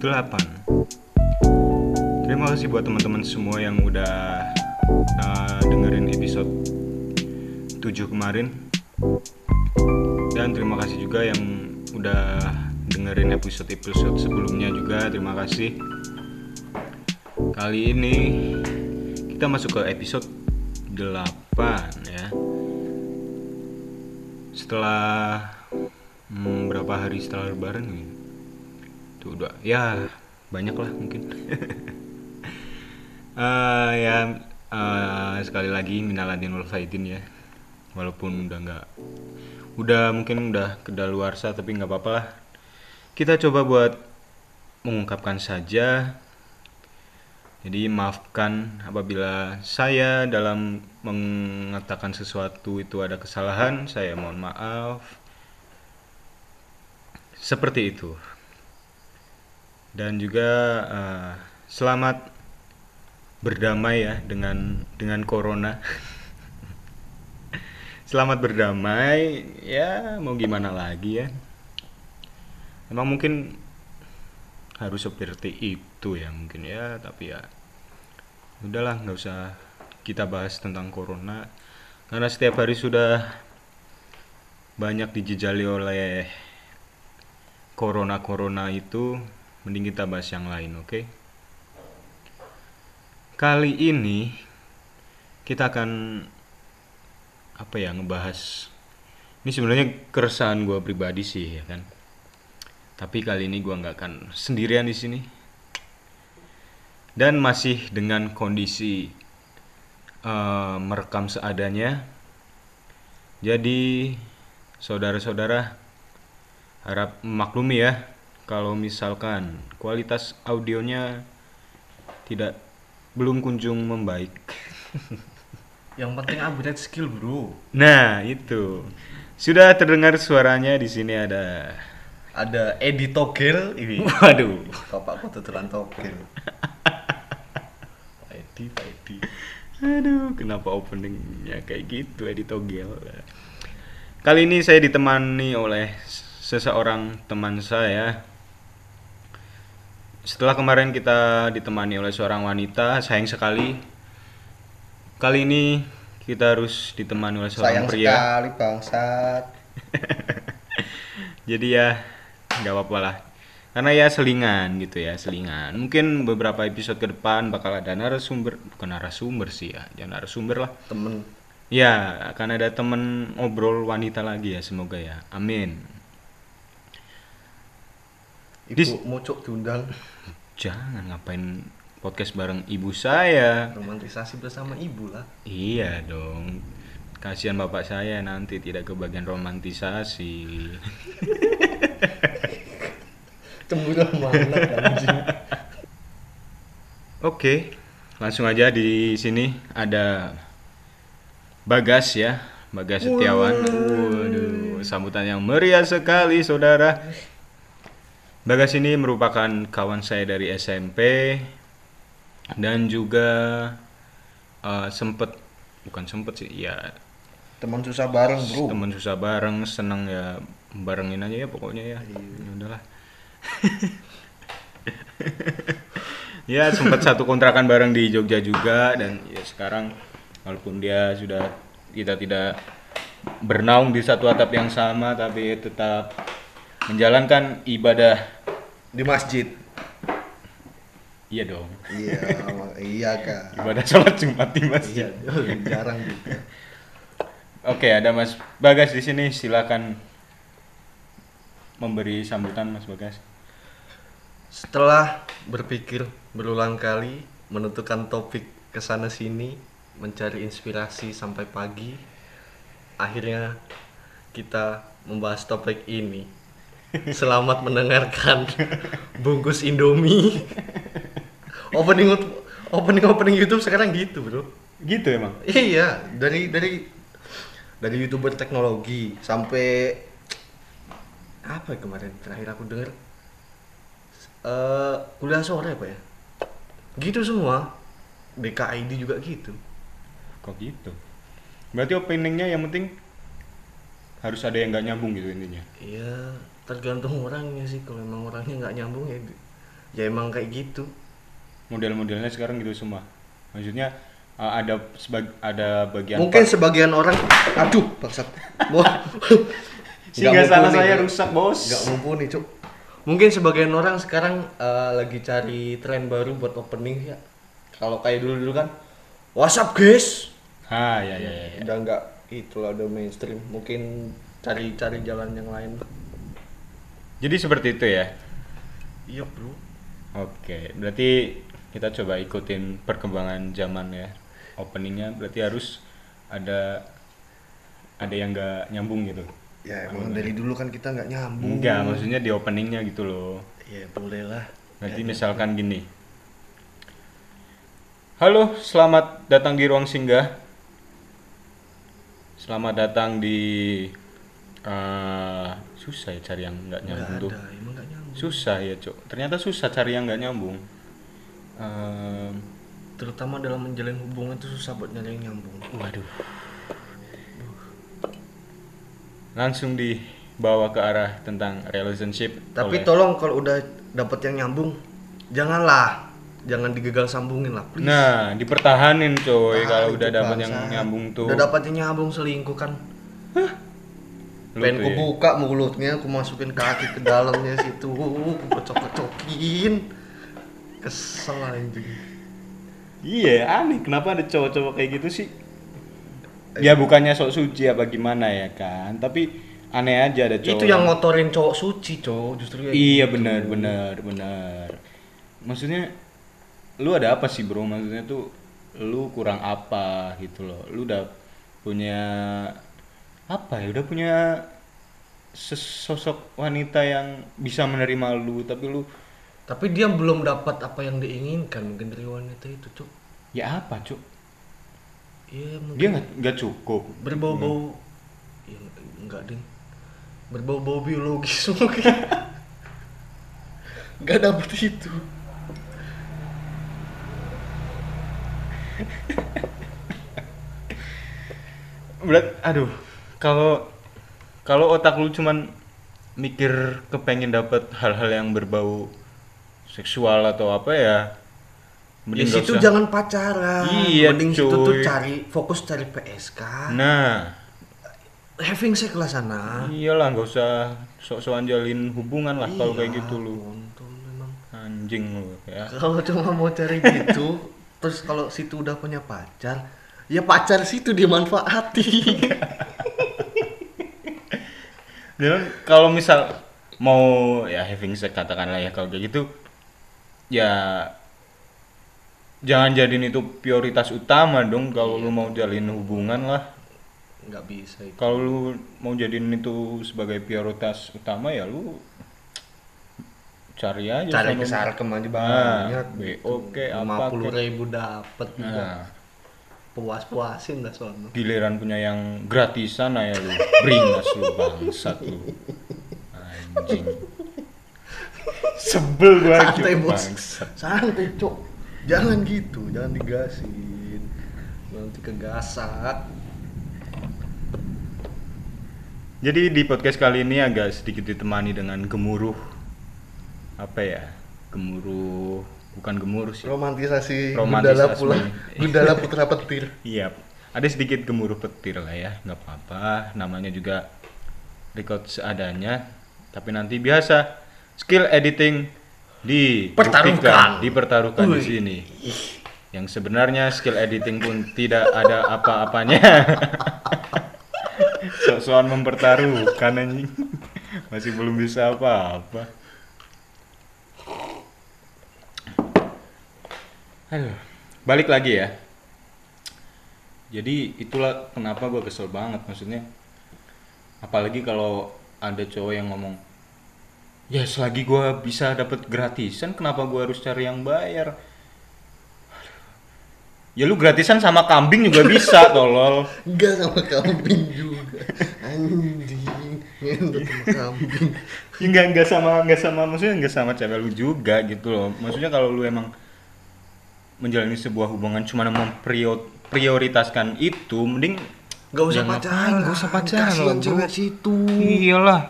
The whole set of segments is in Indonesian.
8 Terima kasih buat teman-teman semua yang udah uh, dengerin episode 7 kemarin. Dan terima kasih juga yang udah dengerin episode-episode sebelumnya juga. Terima kasih. Kali ini kita masuk ke episode 8 ya. Setelah hmm, berapa hari setelah lebaran nih tuh udah. Ya banyak lah mungkin. Uh, ya uh, sekali lagi minaladin wal faidin ya. Walaupun udah nggak udah mungkin udah kedaluarsa tapi nggak apa-apa lah. Kita coba buat mengungkapkan saja. Jadi maafkan apabila saya dalam mengatakan sesuatu itu ada kesalahan, saya mohon maaf. Seperti itu. Dan juga uh, selamat berdamai ya dengan dengan corona. selamat berdamai, ya mau gimana lagi ya. Emang mungkin harus seperti itu ya mungkin ya, tapi ya udahlah nggak usah kita bahas tentang corona karena setiap hari sudah banyak dijejali oleh corona corona itu mending kita bahas yang lain oke okay? kali ini kita akan apa ya ngebahas ini sebenarnya keresahan gue pribadi sih ya kan tapi kali ini gue nggak akan sendirian di sini dan masih dengan kondisi uh, merekam seadanya. Jadi saudara-saudara harap maklumi ya kalau misalkan kualitas audionya tidak belum kunjung membaik. Yang penting upgrade skill, Bro. Nah, itu. Sudah terdengar suaranya di sini ada ada Edi Togel ini. Waduh. Bapakku tutulan Togel. Edi, Pak Edi. Aduh, kenapa openingnya kayak gitu Edi Togel? Kali ini saya ditemani oleh seseorang teman saya. Setelah kemarin kita ditemani oleh seorang wanita, sayang sekali. Kali ini kita harus ditemani oleh seorang sayang pria. Sayang sekali bangsat. Jadi ya nggak apa-apa lah karena ya selingan gitu ya selingan mungkin beberapa episode ke depan bakal ada narasumber bukan narasumber sih ya jangan narasumber lah temen ya akan ada temen ngobrol wanita lagi ya semoga ya amin ibu Dis mucuk diundang. Jangan ngapain podcast bareng ibu saya. Romantisasi bersama ibu lah. Iya dong. Kasihan bapak saya nanti tidak kebagian romantisasi. Cemburu mana anjing. Oke, langsung aja di sini ada Bagas ya, Bagas Setiawan. Waduh, sambutan yang meriah sekali, saudara. Bagas ini merupakan kawan saya dari SMP dan juga uh, sempet, bukan sempet sih, ya teman susah bareng bro. Teman susah bareng, seneng ya barengin aja ya pokoknya ya. Iya. Udahlah ya sempat satu kontrakan bareng di Jogja juga dan ya sekarang walaupun dia sudah kita tidak bernaung di satu atap yang sama tapi tetap menjalankan ibadah di masjid. Iya dong. Iya, iya kak. Ibadah sholat Jumat di masjid. Iya, jarang gitu. Oke, ada Mas Bagas di sini. Silakan memberi sambutan Mas Bagas. Setelah berpikir berulang kali, menentukan topik ke sana sini, mencari inspirasi sampai pagi, akhirnya kita membahas topik ini. Selamat mendengarkan bungkus Indomie. opening opening opening YouTube sekarang gitu, Bro. Gitu emang. Iya, dari dari dari YouTuber teknologi sampai apa kemarin terakhir aku dengar uh, kuliah sore apa ya? Gitu semua. DKID juga gitu. Kok gitu? Berarti openingnya yang penting harus ada yang nggak nyambung gitu intinya? Iya tergantung orangnya sih kalau emang orangnya nggak nyambung ya ya emang kayak gitu. Model-modelnya sekarang gitu semua. Maksudnya uh, ada sebag ada bagian mungkin part- sebagian orang aduh bangsat. Sana mumpuni, saya rusak bos. Nggak mumpuni cuk. Mungkin sebagian orang sekarang eh, lagi cari tren baru buat opening ya. Kalau kayak dulu dulu kan WhatsApp guys? Ah ya ya ya, ya. udah nggak itulah udah mainstream. Mungkin cari-cari jalan yang lain jadi seperti itu ya iya bro Oke, berarti kita coba ikutin perkembangan zaman ya. Openingnya berarti harus ada ada yang nggak nyambung gitu. ya emang dari dulu kan kita nggak nyambung Enggak, maksudnya di openingnya gitu loh. ya boleh lah Berarti misalkan gini. Halo, selamat datang di ruang singgah. Selamat datang di eh, susah ya cari yang nggak nyambung tuh. ada emang nggak nyambung Susah ya, Cok. Ternyata susah cari yang nggak nyambung. Ehm, terutama dalam menjalin hubungan itu susah buat nyari yang nyambung Waduh. Langsung dibawa ke arah tentang relationship. tapi oleh- tolong kalau udah dapet yang nyambung janganlah jangan digagal sambungin lah please Nah, dipertahanin coy Ah, kalau udah dapat yang nyambung tuh. udah dapet yang nyambung selingkuh kan Lu pengen ku ya. buka mulutnya aku masukin kaki ke dalamnya situ ku kocok-kocokin kesel anjing Iya, aneh kenapa ada cowok-cowok kayak gitu sih? Ya bukannya sok suci apa gimana ya kan, tapi aneh aja ada cowok. itu yang ngotorin cowok suci cowok justru ya Iya gitu. benar benar benar. Maksudnya lu ada apa sih bro? Maksudnya tuh lu kurang apa gitu loh. Lu udah punya apa ya? Udah punya sesosok wanita yang bisa menerima lu, tapi lu tapi dia belum dapat apa yang diinginkan mungkin dari wanita itu cuk. Ya apa cuk? iya mungkin. Dia nggak nggak cukup. berbau-bau. Ya, enggak ding berbau-bau biologis mungkin nggak dapet itu. Berat, aduh, kalau kalau otak lu cuman mikir kepengen dapet hal-hal yang berbau seksual atau apa ya, di mending nggak situ usah. jangan pacaran Iya, mending situ tuh cari fokus cari PSK Nah, having sex lah sana iyalah nggak usah sok-sokan jalin hubungan lah kalau kayak Iya, gitu lu. memang. Anjing lu ya. kalau cuma mau cari gitu terus kalau situ udah punya pacar ya pacar situ dimanfaati Dan kalau misal mau ya having sex katakanlah ya kalau kayak gitu ya jangan jadiin itu prioritas utama dong kalau lu mau jalin hubungan lah. Nggak bisa itu. Kalau lu mau jadiin itu sebagai prioritas utama ya lu cari aja cari sono. ke sarkem aja Nah, banyak BO ke apa lima puluh ribu dapet nah. juga puas puasin lah sono giliran punya yang gratisan aja lu. Beringas lu bangsat lu. Anjing. Sebel gua santai Cuk, bos. Santai cok jangan gitu jangan digasin. Nanti kegasak. Jadi di podcast kali ini agak sedikit ditemani dengan gemuruh. Apa ya? Gemuruh bukan gemuruh sih romantisasi, Romantisasi. gundala pula gundala putra petir Iya, ada sedikit gemuruh petir lah ya, nggak apa-apa. Namanya juga record seadanya, tapi nanti biasa skill editing Pertaruhkan. dibuktikan, dipertaruhkan di Wih. sini. Yang sebenarnya skill editing pun tidak ada apa-apanya. Sok-sokan mempertaruhkan anjing. Masih belum bisa apa-apa. Aduh, balik lagi ya. Jadi itulah kenapa gue kesel banget maksudnya. Apalagi kalau ada cowok yang ngomong, ya selagi gue bisa dapat gratisan, kenapa gue harus cari yang bayar? Ya lu gratisan sama kambing juga bisa, tolol. enggak sama kambing juga anjing ngentot sama kambing Ya enggak enggak sama enggak sama maksudnya enggak sama cewek lu juga gitu loh. Maksudnya kalau lu emang menjalani sebuah hubungan cuma memprioritaskan itu, mending Gak usah Ya, pacaran? Gak usah pacaran Kasihan cewek situ. Iyalah.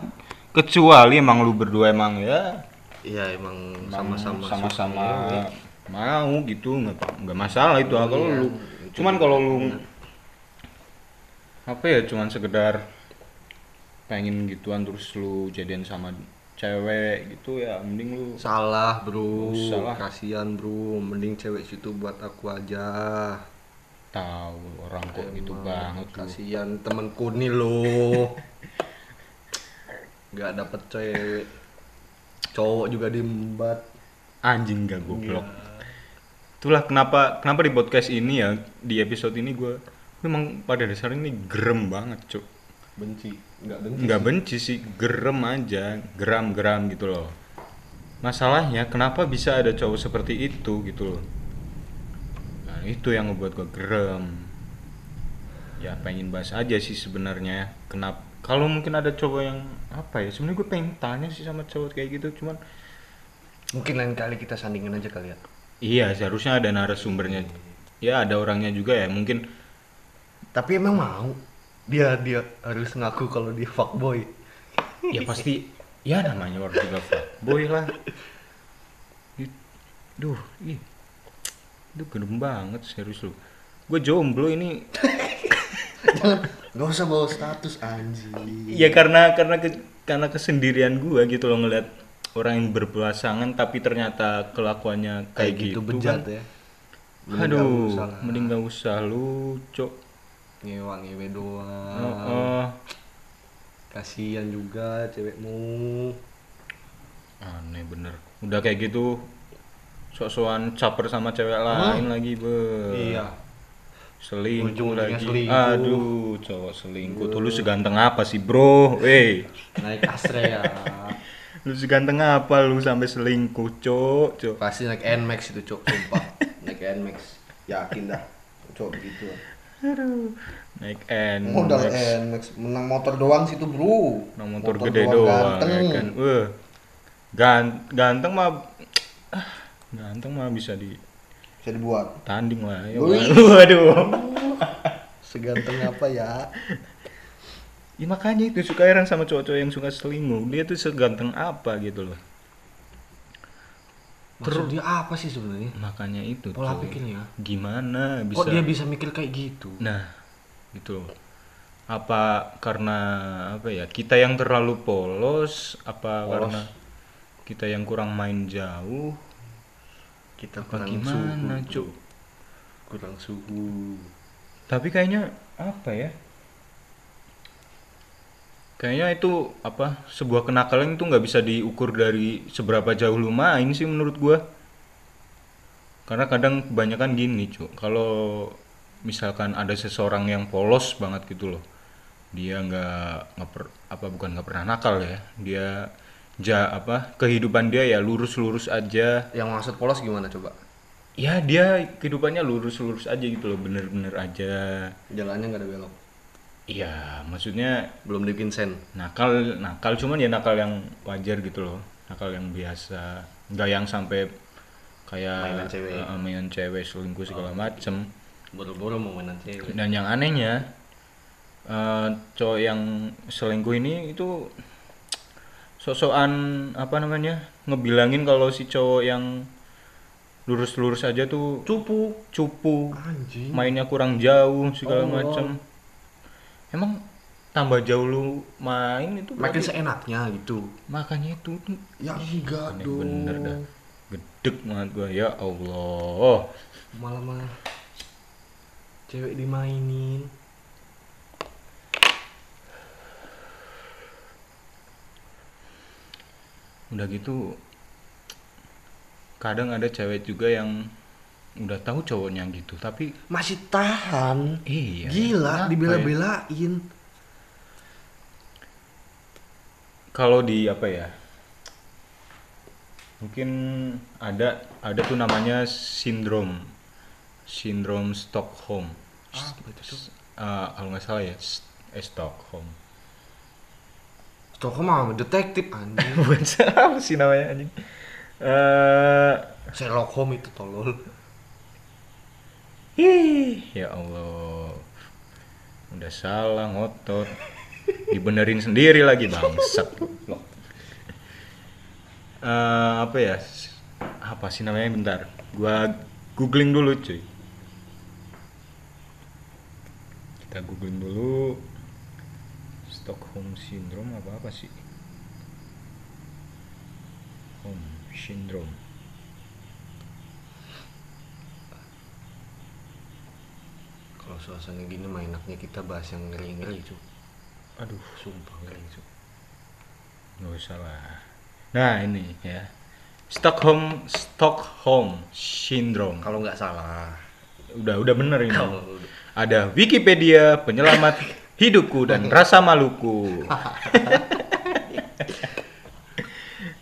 kecuali emang lu berdua emang ya iya emang sama-sama sama-sama suka ngewe. mau gitu nggak nggak masalah itu kalau Iya, lu itu cuman kalau lu apa ya cuman sekedar pengen gituan terus lu jadian sama cewek gitu ya mending lu salah bro. Salah. kasihan bro. Mending cewek situ buat aku aja. Tahu orang kok gitu banget kasihan temenku nih lo. Nggak dapet cewek. Cowok juga diembat anjing gak goblok. Iya. itulah kenapa kenapa di podcast ini ya di episode ini gue memang pada dasarnya ini gerem banget cuk. Benci nggak benci nggak benci sih gerem aja geram-geram gitu loh. Masalahnya kenapa bisa ada cowok seperti itu gitu loh? Nah itu yang ngebuat gue gerem. Ya pengen bahas aja sih sebenarnya. Kenapa kalau mungkin ada cowok yang apa ya sebenarnya gue pengen tanya sih sama cowok kayak gitu cuman mungkin lain kali kita sandingin aja kali ya. Iya seharusnya ada narasumbernya. Ya ada orangnya juga ya mungkin tapi emang mau dia dia harus ngaku kalau dia fuckboy. Ya pasti. Ya namanya orang juga boy lah. Ih, duh ih. Duh gerem banget serius lu. Gue jomblo ini. Jangan nggak usah bawa status anjing. Ya karena karena ke- karena kesendirian gue gitu loh ngeliat orang yang berpasangan tapi ternyata kelakuannya kayak, gitu, bejat kan. ya. Mending aduh usah lah. mending gak usah lu cok ngewa ngewe doang. Heeh. kasihan juga cewekmu. Aneh bener. Udah kayak gitu sok-sokan caper sama cewek lain lagi be. Iya. Selingkuh lagi. selingkuh. aduh cowok selingkuh. Tuh lu seganteng apa sih bro? Wey naik asre ya. Lu seganteng apa lu sampai selingkuh cok cok pasti naik Nmax itu cok sumpah. Naik Nmax yakin dah cok begitu aduh. Naik N modal Max. Nmax menang motor doang situ bro. Nah, motor, gede doang ganteng. ya kan? Wah. Gan- ganteng mah ah, ganteng mah bisa bisa dibuat. ditanding lah ya Wih. waduh. Seganteng apa ya? Ya makanya itu suka heran sama cowok-cowok yang suka selingkuh. Dia tuh seganteng apa gitu loh Maksud dia apa sih sebenarnya? Makanya itu pola pikirnya gimana bisa? kok dia bisa mikir kayak gitu? Nah gitu loh. Apa karena apa ya kita yang terlalu polos? Apa Polos. karena kita yang kurang main jauh? Kita apa kurang gimana suhu. Cuk? Kurang suhu. Tapi kayaknya apa ya kayaknya itu apa sebuah kenakalan itu nggak bisa diukur dari seberapa jauh lu main sih menurut gua. Karena kadang kebanyakan gini cu. Kalau misalkan ada seseorang yang polos banget gitu loh dia nggak nggak per- apa bukan nggak pernah nakal ya. Dia ja apa kehidupan dia ya lurus-lurus aja. Yang maksud polos gimana coba? Ya dia kehidupannya lurus-lurus aja gitu loh bener-bener aja. Jalannya nggak ada belok iya maksudnya belum bikin sen. nakal nakal cuman ya nakal yang wajar gitu loh. Nakal yang biasa. Nggak yang sampai kayak Mainan cewek. eh, mainan cewek selingkuh segala macem. Boro-boro mau mainan cewek. Dan yang anehnya eh, cowok yang selingkuh ini itu sosokan apa namanya ngebilangin kalau si cowok yang lurus-lurus aja tuh cupu. cupu. Anjing. Mainnya kurang jauh segala Oh. macem emang tambah jauh lu main itu makin berarti- seenaknya gitu. Makanya itu ya enggak dong. bener dah. Gedek banget gua. Ya Allah. Malah mah cewek dimainin. Udah gitu kadang ada cewek juga yang udah tahu cowoknya gitu tapi masih tahan. Iya. Gila ya? dibela-belain. Kalau di apa ya mungkin ada ada tuh namanya sindrom. Sindrom Stockholm. Tuh Eh, kalau nggak salah ya eh, Stockholm. Stockholm mah detektif anjing. Bukan apa sih namanya anjing? Eh Sherlock Holmes itu tolol Ih, ya Allah. Udah salah ngotot. Dibenerin sendiri lagi bangsat. Eh, apa ya? Apa sih namanya bentar. Gua googling dulu, cuy. Kita googling dulu Stockholm syndrome apa apa sih? Home syndrome. Kalau suasana gini mah enaknya kita bahas yang ngeri-ngeri cu. Aduh, Sumpah ngeri cu. nggak usah lah. Nah ini ya, Stockholm Stockholm syndrome. Kalau nggak salah. Udah udah bener ini. Kalau Ada Wikipedia penyelamat hidupku dan rasa maluku.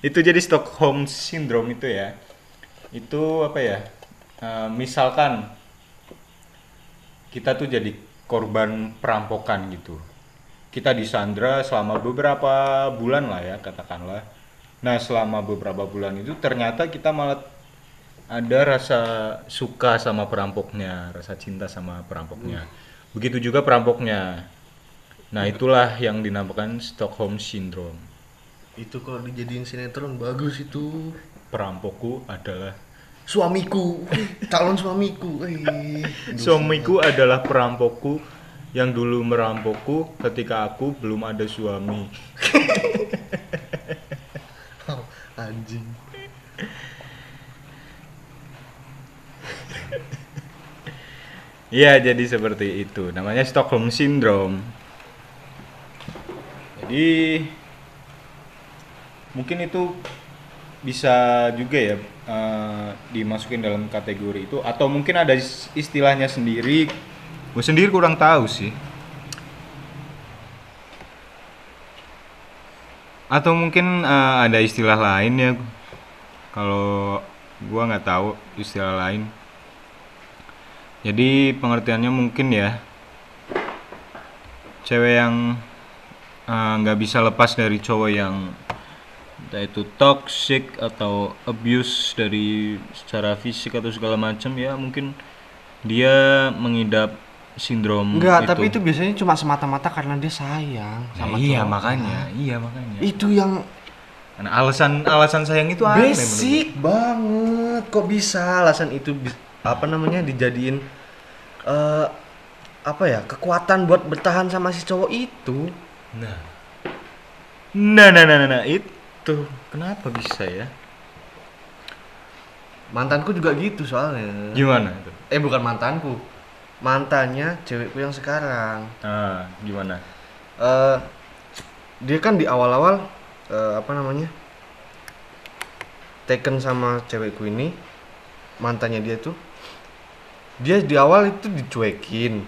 itu jadi Stockholm syndrome itu ya. Itu apa ya? eh, misalkan kita tuh jadi korban perampokan gitu. Kita disandra selama beberapa bulan lah ya katakanlah. Nah selama beberapa bulan itu ternyata kita malah ada rasa suka sama perampoknya, rasa cinta sama perampoknya. Begitu juga perampoknya. Nah itulah yang dinamakan Stockholm Syndrome. itu kalau dijadiin sinetron bagus itu. Perampokku adalah Suamiku, calon suamiku. Eh, suamiku adalah perampokku yang dulu merampokku ketika aku belum ada suami. Oh, anjing. Iya, jadi seperti itu. Namanya Stockholm Syndrome. Jadi mungkin itu bisa juga ya eh, dimasukin dalam kategori itu atau mungkin ada is- istilahnya sendiri. Gue sendiri kurang tahu sih. Atau mungkin eh, ada istilah lain ya. Kalau gua nggak tahu istilah lain. Jadi pengertiannya mungkin ya cewek yang eh, nggak bisa lepas dari cowok yang entah itu toxic atau abuse dari secara fisik atau segala macam ya mungkin dia mengidap sindrom Enggak, tapi itu biasanya cuma semata-mata karena dia sayang Nah, sama iya cowoknya. makanya iya makanya Itu yang Nah, alasan alasan sayang itu aneh basic banget. Kok bisa alasan itu apa namanya dijadiin eh apa ya kekuatan buat bertahan sama si cowok itu? Nah. Nah, nah, nah, nah, nah, itu kenapa bisa ya? Mantanku juga gitu soalnya. Gimana itu? Eh bukan mantanku, mantannya cewekku yang sekarang. Ah, gimana? eh dia kan di awal-awal eh, apa namanya taken sama cewekku ini mantannya dia tuh dia di awal itu dicuekin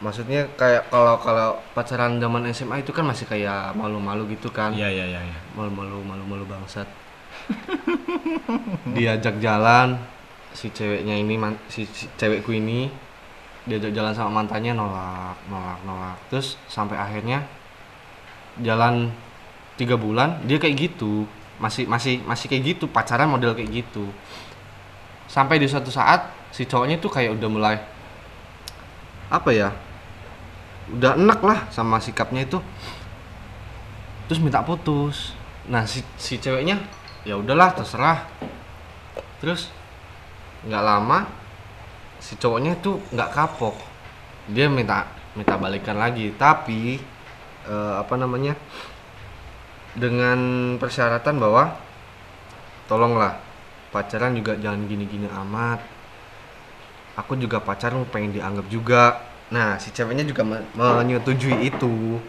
maksudnya kayak kalau kalau pacaran zaman SMA itu kan masih kayak malu-malu gitu kan. Iya, iya, iya, iya. malu-malu malu-malu bangsat. Diajak jalan si ceweknya ini man- si, si cewekku ini diajak jalan sama mantannya nolak nolak nolak. Terus sampai akhirnya jalan tiga bulan dia kayak gitu. Masih masih masih kayak gitu pacaran model kayak gitu. Sampai di suatu saat si cowoknya tuh kayak udah mulai apa ya udah enak lah sama sikapnya itu. Terus minta putus. Nah si si ceweknya ya udahlah terserah. Terus nggak lama si cowoknya tuh nggak kapok. Dia minta minta balikan lagi. Tapi eh, apa namanya dengan persyaratan bahwa tolonglah pacaran juga jangan gini-gini amat. Aku juga pacaran pengen dianggap juga nah si ceweknya juga me- menyetujui itu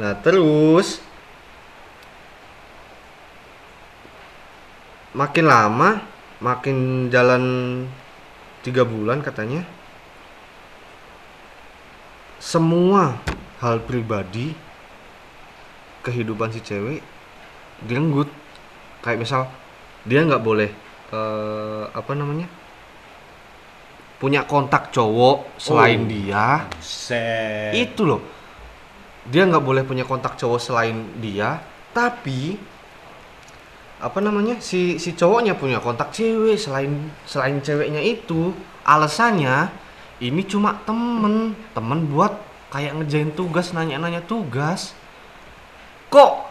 Nah terus makin lama, makin jalan tiga bulan katanya, semua hal pribadi kehidupan si cewek direnggut. Kayak misal dia nggak boleh eh, apa namanya punya kontak cowok selain Oh. dia Set. itu loh dia nggak boleh punya kontak cowok selain dia tapi apa namanya si si cowoknya punya kontak cewek selain selain ceweknya itu alasannya ini cuma temen temen buat kayak ngejain tugas nanya-nanya tugas kok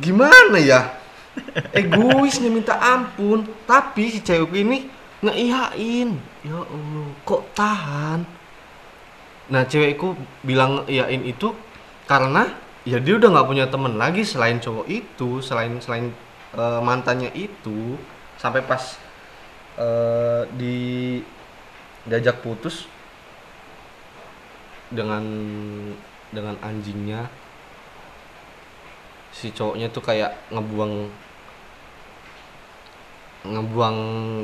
gimana ya egoisnya minta ampun tapi si cewek ini ngeiyain. Ya allah kok tahan? Nah cewekku bilang iyain itu karena ya dia udah nggak punya temen lagi selain cowok itu selain selain eh, mantannya itu. Sampai pas eh, di diajak putus dengan dengan anjingnya si cowoknya tuh kayak ngebuang ngebuang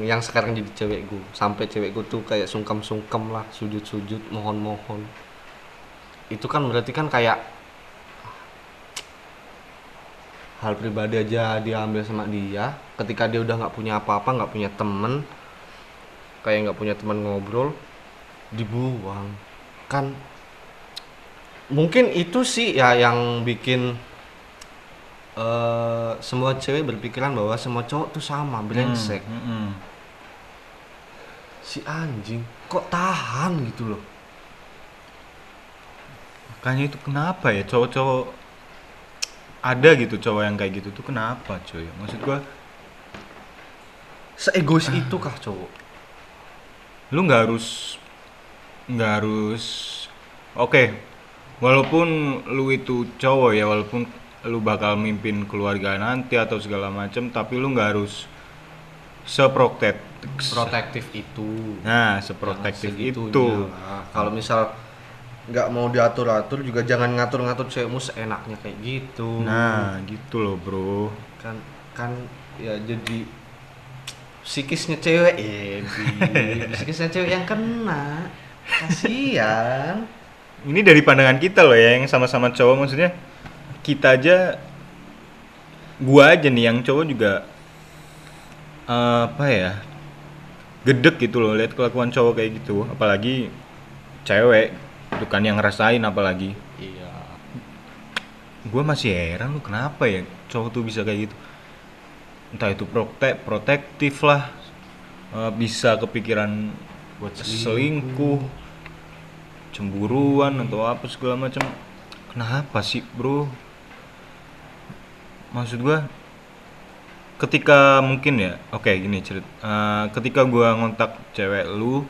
yang sekarang jadi cewekku. Sampai cewekku tuh kayak sungkem-sungkem lah sujud-sujud mohon-mohon. Itu kan berarti kan kayak hal pribadi aja diambil sama dia. Ketika dia udah nggak punya apa-apa nggak punya temen kayak nggak punya teman ngobrol dibuang. Kan mungkin itu sih ya yang bikin eh semua cewek berpikiran bahwa semua cowok tuh sama brengsek Hmm, hmm, hmm. si anjing kok tahan gitu loh Makanya itu kenapa ya cowok-cowok ada gitu cowok yang kayak gitu tuh kenapa cuy? Maksud gua seegois itu kah cowok lu nggak harus nggak harus oke walaupun lu itu cowok ya walaupun lu bakal mimpin keluarga nanti atau segala macem tapi lu nggak harus seprotektif protektif itu. Nah seprotektif itu. Lah. kalau misal nggak mau diatur atur juga jangan ngatur ngatur cewekmu seenaknya kayak gitu. Nah gitu loh bro. Kan kan ya jadi psikisnya cewek eh Bi. psikisnya cewek yang kena. Kasihan. Ini dari pandangan kita loh ya yang sama-sama cowok maksudnya kita aja gua aja nih yang cowok juga eh, apa ya gedek gitu loh lihat kelakuan cowok kayak gitu. Apalagi cewek itu kan yang ngerasain apalagi. Iya. Gua masih heran lu kenapa ya cowok tuh bisa kayak gitu? Entah itu protek protektif lah eh, bisa kepikiran buat selingkuh. cemburuan atau apa segala macam. Kenapa sih bro maksud gua ketika mungkin ya oke gini cerit Eh, ketika gua ngontak cewek lu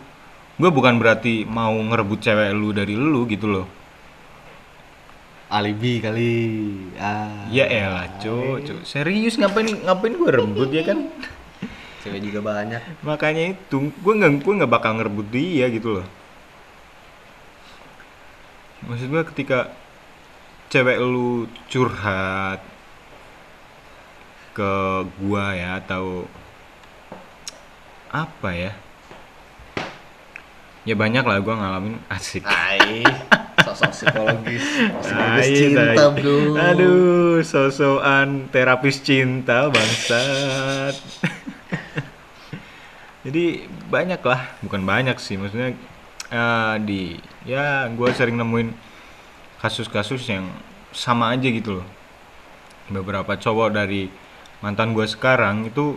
gua bukan berarti mau ngerebut cewek lu dari lu gitu loh. Alibi kali. Ah. Ya elah cuk cuk. Serius ngapain ngapain gua rebut ya kan? Cewek juga banyak. Makanya itu gue nggak gue nggak bakal ngerebut dia gitu loh. Maksud gue ketika cewek lu curhat ke gua ya atau apa ya ya banyak lah gua ngalamin asik Hai, sosok psikologis, psikologis Tai, cinta tai. bro. Aduh, sosokan terapis cinta bangsat. Jadi banyak lah, bukan banyak sih, maksudnya eh, di ya gue sering nemuin kasus-kasus yang sama aja gitu loh. Beberapa cowok dari mantan gue sekarang itu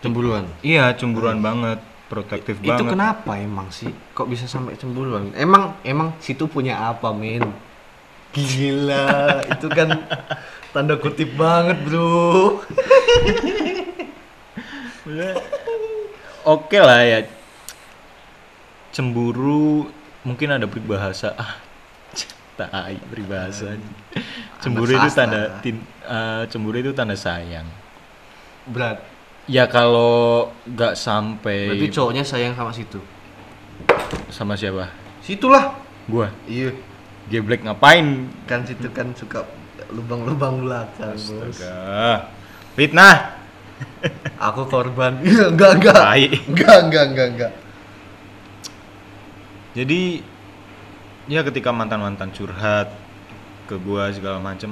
Cemburuan. iya cemburuan banget, protektif Itu banget. kenapa emang sih? Kok bisa sampai cemburuan? Emang emang situ punya apa, men? Gila, itu kan tanda kutip banget, bro. Oke lah ya. Cemburu mungkin ada peribahasa ah tai peribahasa. Cemburu itu tanda tin- eh, cemburu itu tanda sayang. Berat. Ya kalau nggak sampai Berarti cowoknya sayang sama situ. sama siapa? Situlah. Gua. Iya. Geblek ngapain? Kan situ kan suka lubang-lubang belakang, bos. Astaga. Fitnah. Aku korban. Enggak, enggak. Enggak, enggak, enggak, enggak. Jadi ya ketika mantan-mantan curhat ke gua segala macem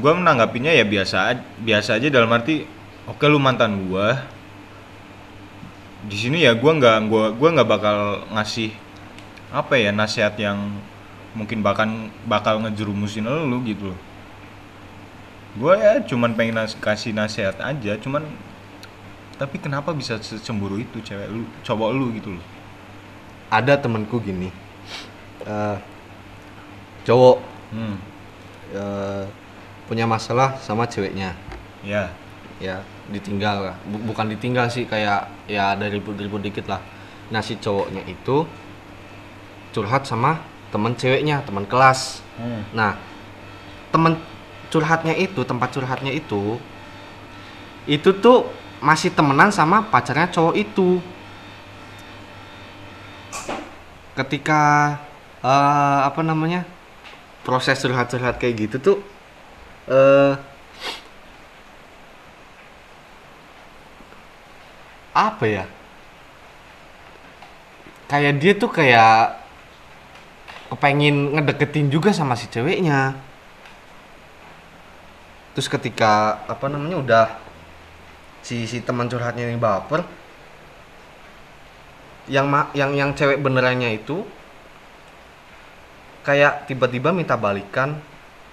gua menanggapinya ya biasa biasa aja dalam arti oke lu mantan gua di sini ya gua nggak gua gua nggak bakal ngasih apa ya nasihat yang mungkin bahkan bakal ngejerumusin lu gitu loh gua ya cuman pengen nas- kasih nasihat aja cuman tapi kenapa bisa secemburu itu cewek lu cowok lu gitu loh Ada temanku gini. Eh, cowok hmm. eh, punya masalah sama ceweknya. Ya. ya ditinggal lah bukan ditinggal sih kayak ya ada ribut-ribut dikit lah nah si cowoknya itu curhat sama temen ceweknya teman kelas Hmm. nah temen curhatnya itu tempat curhatnya itu itu tuh masih temenan sama pacarnya cowok itu ketika eh, apa namanya? Proses curhat-curhat kayak gitu tuh eh apa ya? Kayak dia tuh kayak kepengen ngedeketin juga sama si ceweknya. Terus ketika apa namanya udah si si teman curhatnya ini baper yang yang yang cewek benerannya itu kayak tiba-tiba minta balikan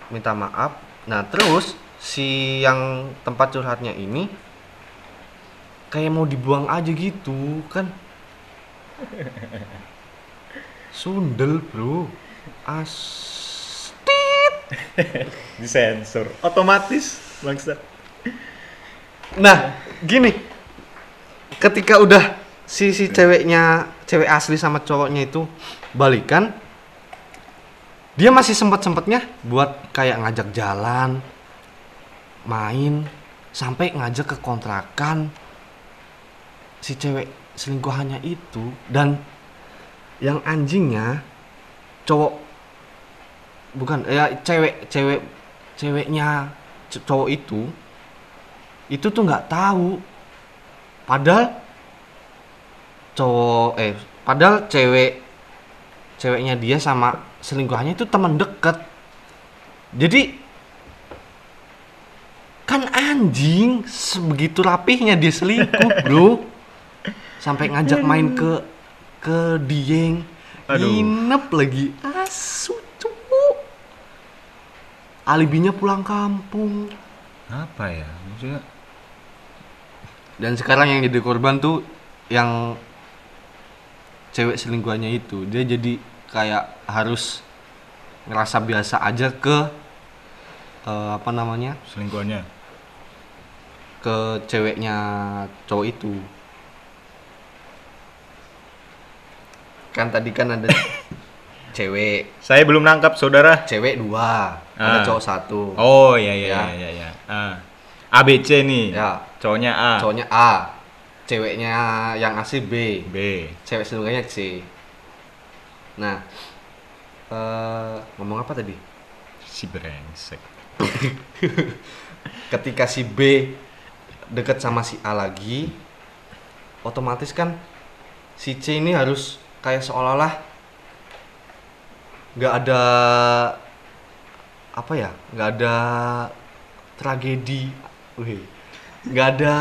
minta maaf. Nah terus si yang tempat curhatnya ini kayak mau dibuang aja gitu kan? Sundel bro. Astit. Disensor. Otomatis, bangsat. nah gini. Ketika udah si si ceweknya cewek asli sama cowoknya itu balikan dia masih sempat sempatnya buat kayak ngajak jalan main sampai ngajak ke kontrakan si cewek selingkuhannya itu. Dan yang anjingnya cowok bukan ya cewek cewek ceweknya cowok itu itu tuh nggak tahu. Padahal cowok eh padahal cewek ceweknya dia sama selingkuhannya itu teman deket jadi kan anjing sebegitu rapihnya dia selingkuh bro sampai ngajak main ke ke Dieng Aduh. nginep lagi asu cu. alibinya pulang kampung Apa ya? Maksudnya dan sekarang yang jadi korban tuh yang cewek selingkuhannya itu dia jadi kayak harus ngerasa biasa aja ke eh, apa namanya selingkuhannya. ke ceweknya cowok itu kan tadi kan ada cewek Saya belum nangkap, Saudara. cewek dua ada Ah. cowok satu Oh, iya iya Ya. iya iya. iya. Ah. ABC nih. ya Cowoknya A. cowoknya A ceweknya yang asli B B. cewek selingkuhannya C nah eh ngomong apa tadi Si brengsek. ketika si B deket sama si A lagi otomatis kan si C ini harus kayak seolah-olah nggak ada apa ya nggak ada tragedi nggak ada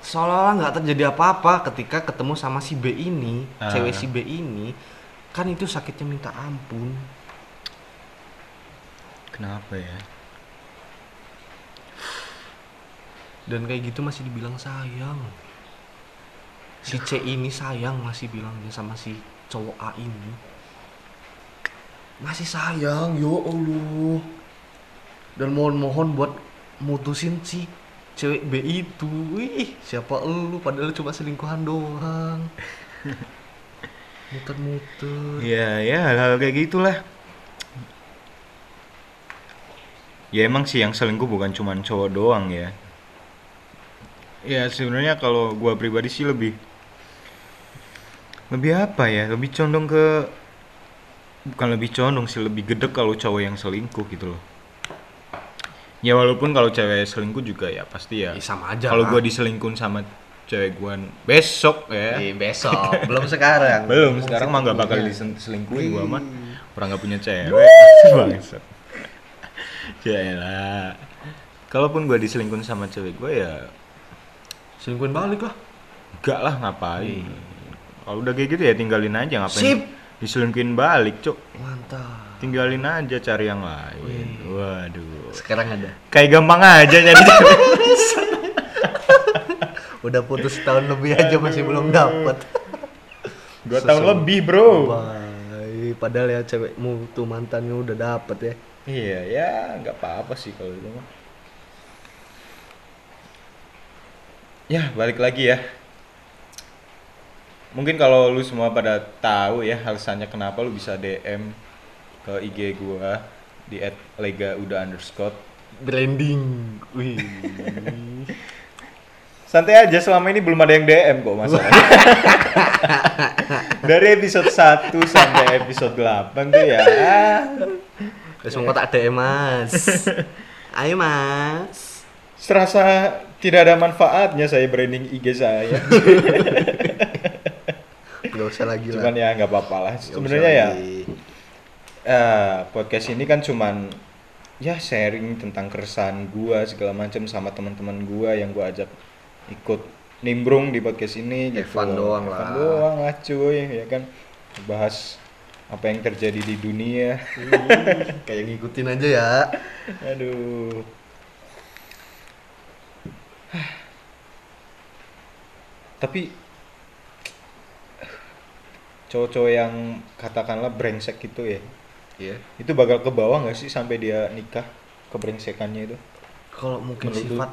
seolah-olah nggak terjadi apa-apa ketika ketemu sama si B ini Ah. cewek si B ini. Kan itu sakitnya minta ampun. Kenapa ya? dan kayak gitu masih dibilang sayang. Si C ini sayang masih bilangnya sama si cowok A ini. Masih sayang yo Allah. Dan mohon-mohon buat mutusin si cewek B itu wih siapa lu padahal cuma selingkuhan doang muter-muter Ya, ya hal-hal kayak gitulah. Ya emang sih yang selingkuh bukan cuman cowok doang ya. Ya sebenarnya kalau gua pribadi sih lebih lebih apa ya? Lebih condong ke bukan lebih condong sih lebih gedek kalau cowok yang selingkuh gitu loh. Ya walaupun kalau cewek selingkuh juga ya pasti ya. Ih, sama aja Kalau lah. gua diselingkuhin sama cewek gua besok ya. Eh, besok belum sekarang Belum, sekarang mah nggak bakal Punya. diselingkuhin gua mah. Wih. Orang nggak punya cewek. Bangsat. Yaelah. Kalaupun gua diselingkuhin sama cewek gua ya selingkuhin balik lah enggak lah ngapain. Kalau udah kayak gitu ya tinggalin aja ngapain. Sip. Diselingkuhin balik, Cuk. mantap Tinggalin aja cari yang lain. Waduh. Sekarang ada Kayak gampang aja nyari cewek. udah putus tahun lebih aja masih belum dapet Dua tahun lebih, Bro. Bye. padahal ya cewekmu tuh mantannya udah dapet ya Iya, ya nggak apa-apa sih kalau itu mah. ya balik lagi ya mungkin kalau lu semua pada tahu ya alasannya kenapa lu bisa DM ke IG gua di @lega_uda underscore Branding. Wih. santai aja selama ini belum ada yang DM kok masalahnya dari episode 1 sampai episode 8 tuh ya Wes mongko tak DM, Mas. Ayo, Mas. serasa tidak ada manfaatnya saya branding IG saya Gak usah lagi lah. cuman ya nggak apa-apa lah sebenarnya ya eh, podcast ini kan cuman ya sharing tentang keresahan gua segala macam sama teman-teman gua yang gua ajak ikut nimbrung di podcast ini gitu fun doang fun lah. doang lah cuy ya kan bahas apa yang terjadi di dunia Hmm, kayak ngikutin aja ya. aduh tapi cowok-cowok yang katakanlah brengsek gitu ya Iya. itu bakal ke bawah nggak sih sampai dia nikah kebrengsekannya itu? Kalau mungkin Menurut sifat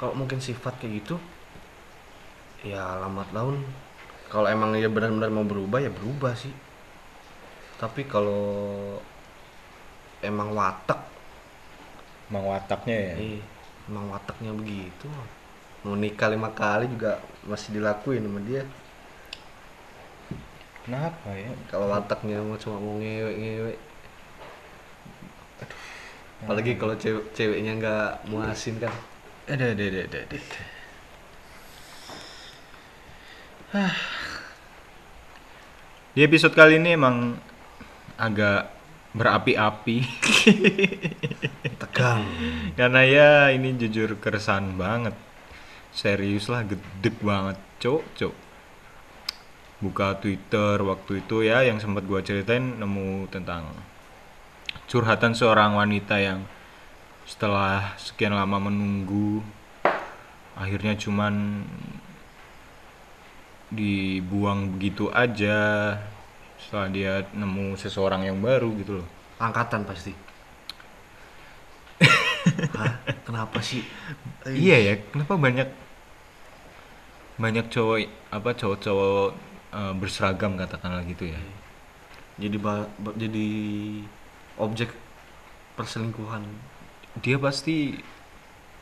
kalau mungkin sifat kayak gitu ya lambat laun. Kalau emang dia benar-benar mau berubah ya berubah sih. Tapi kalau emang watak. Emang wataknya ya? Eh emang wataknya begitu. Mau nikah lima kali juga masih dilakuin sama dia kenapa ya? Kalau wataknya mau cuma mau ngewek ngewek apalagi kalau cewek ceweknya nggak muasin kan. Ada ada ada ada, di episode kali ini emang agak berapi-api. Tegang. Karena ya ini jujur keresahan banget. Serius lah gedek banget. Cok cok buka twitter waktu itu ya yang sempat gua ceritain nemu tentang curhatan seorang wanita yang setelah sekian lama menunggu akhirnya cuman dibuang begitu aja setelah dia nemu seseorang yang baru gitu loh. Angkatan pasti. Hah? kenapa sih? Iya ya, kenapa banyak banyak cowok apa cowok-cowok eh, berseragam katakanlah gitu ya. jadi ba- ba- jadi objek perselingkuhan Dia pasti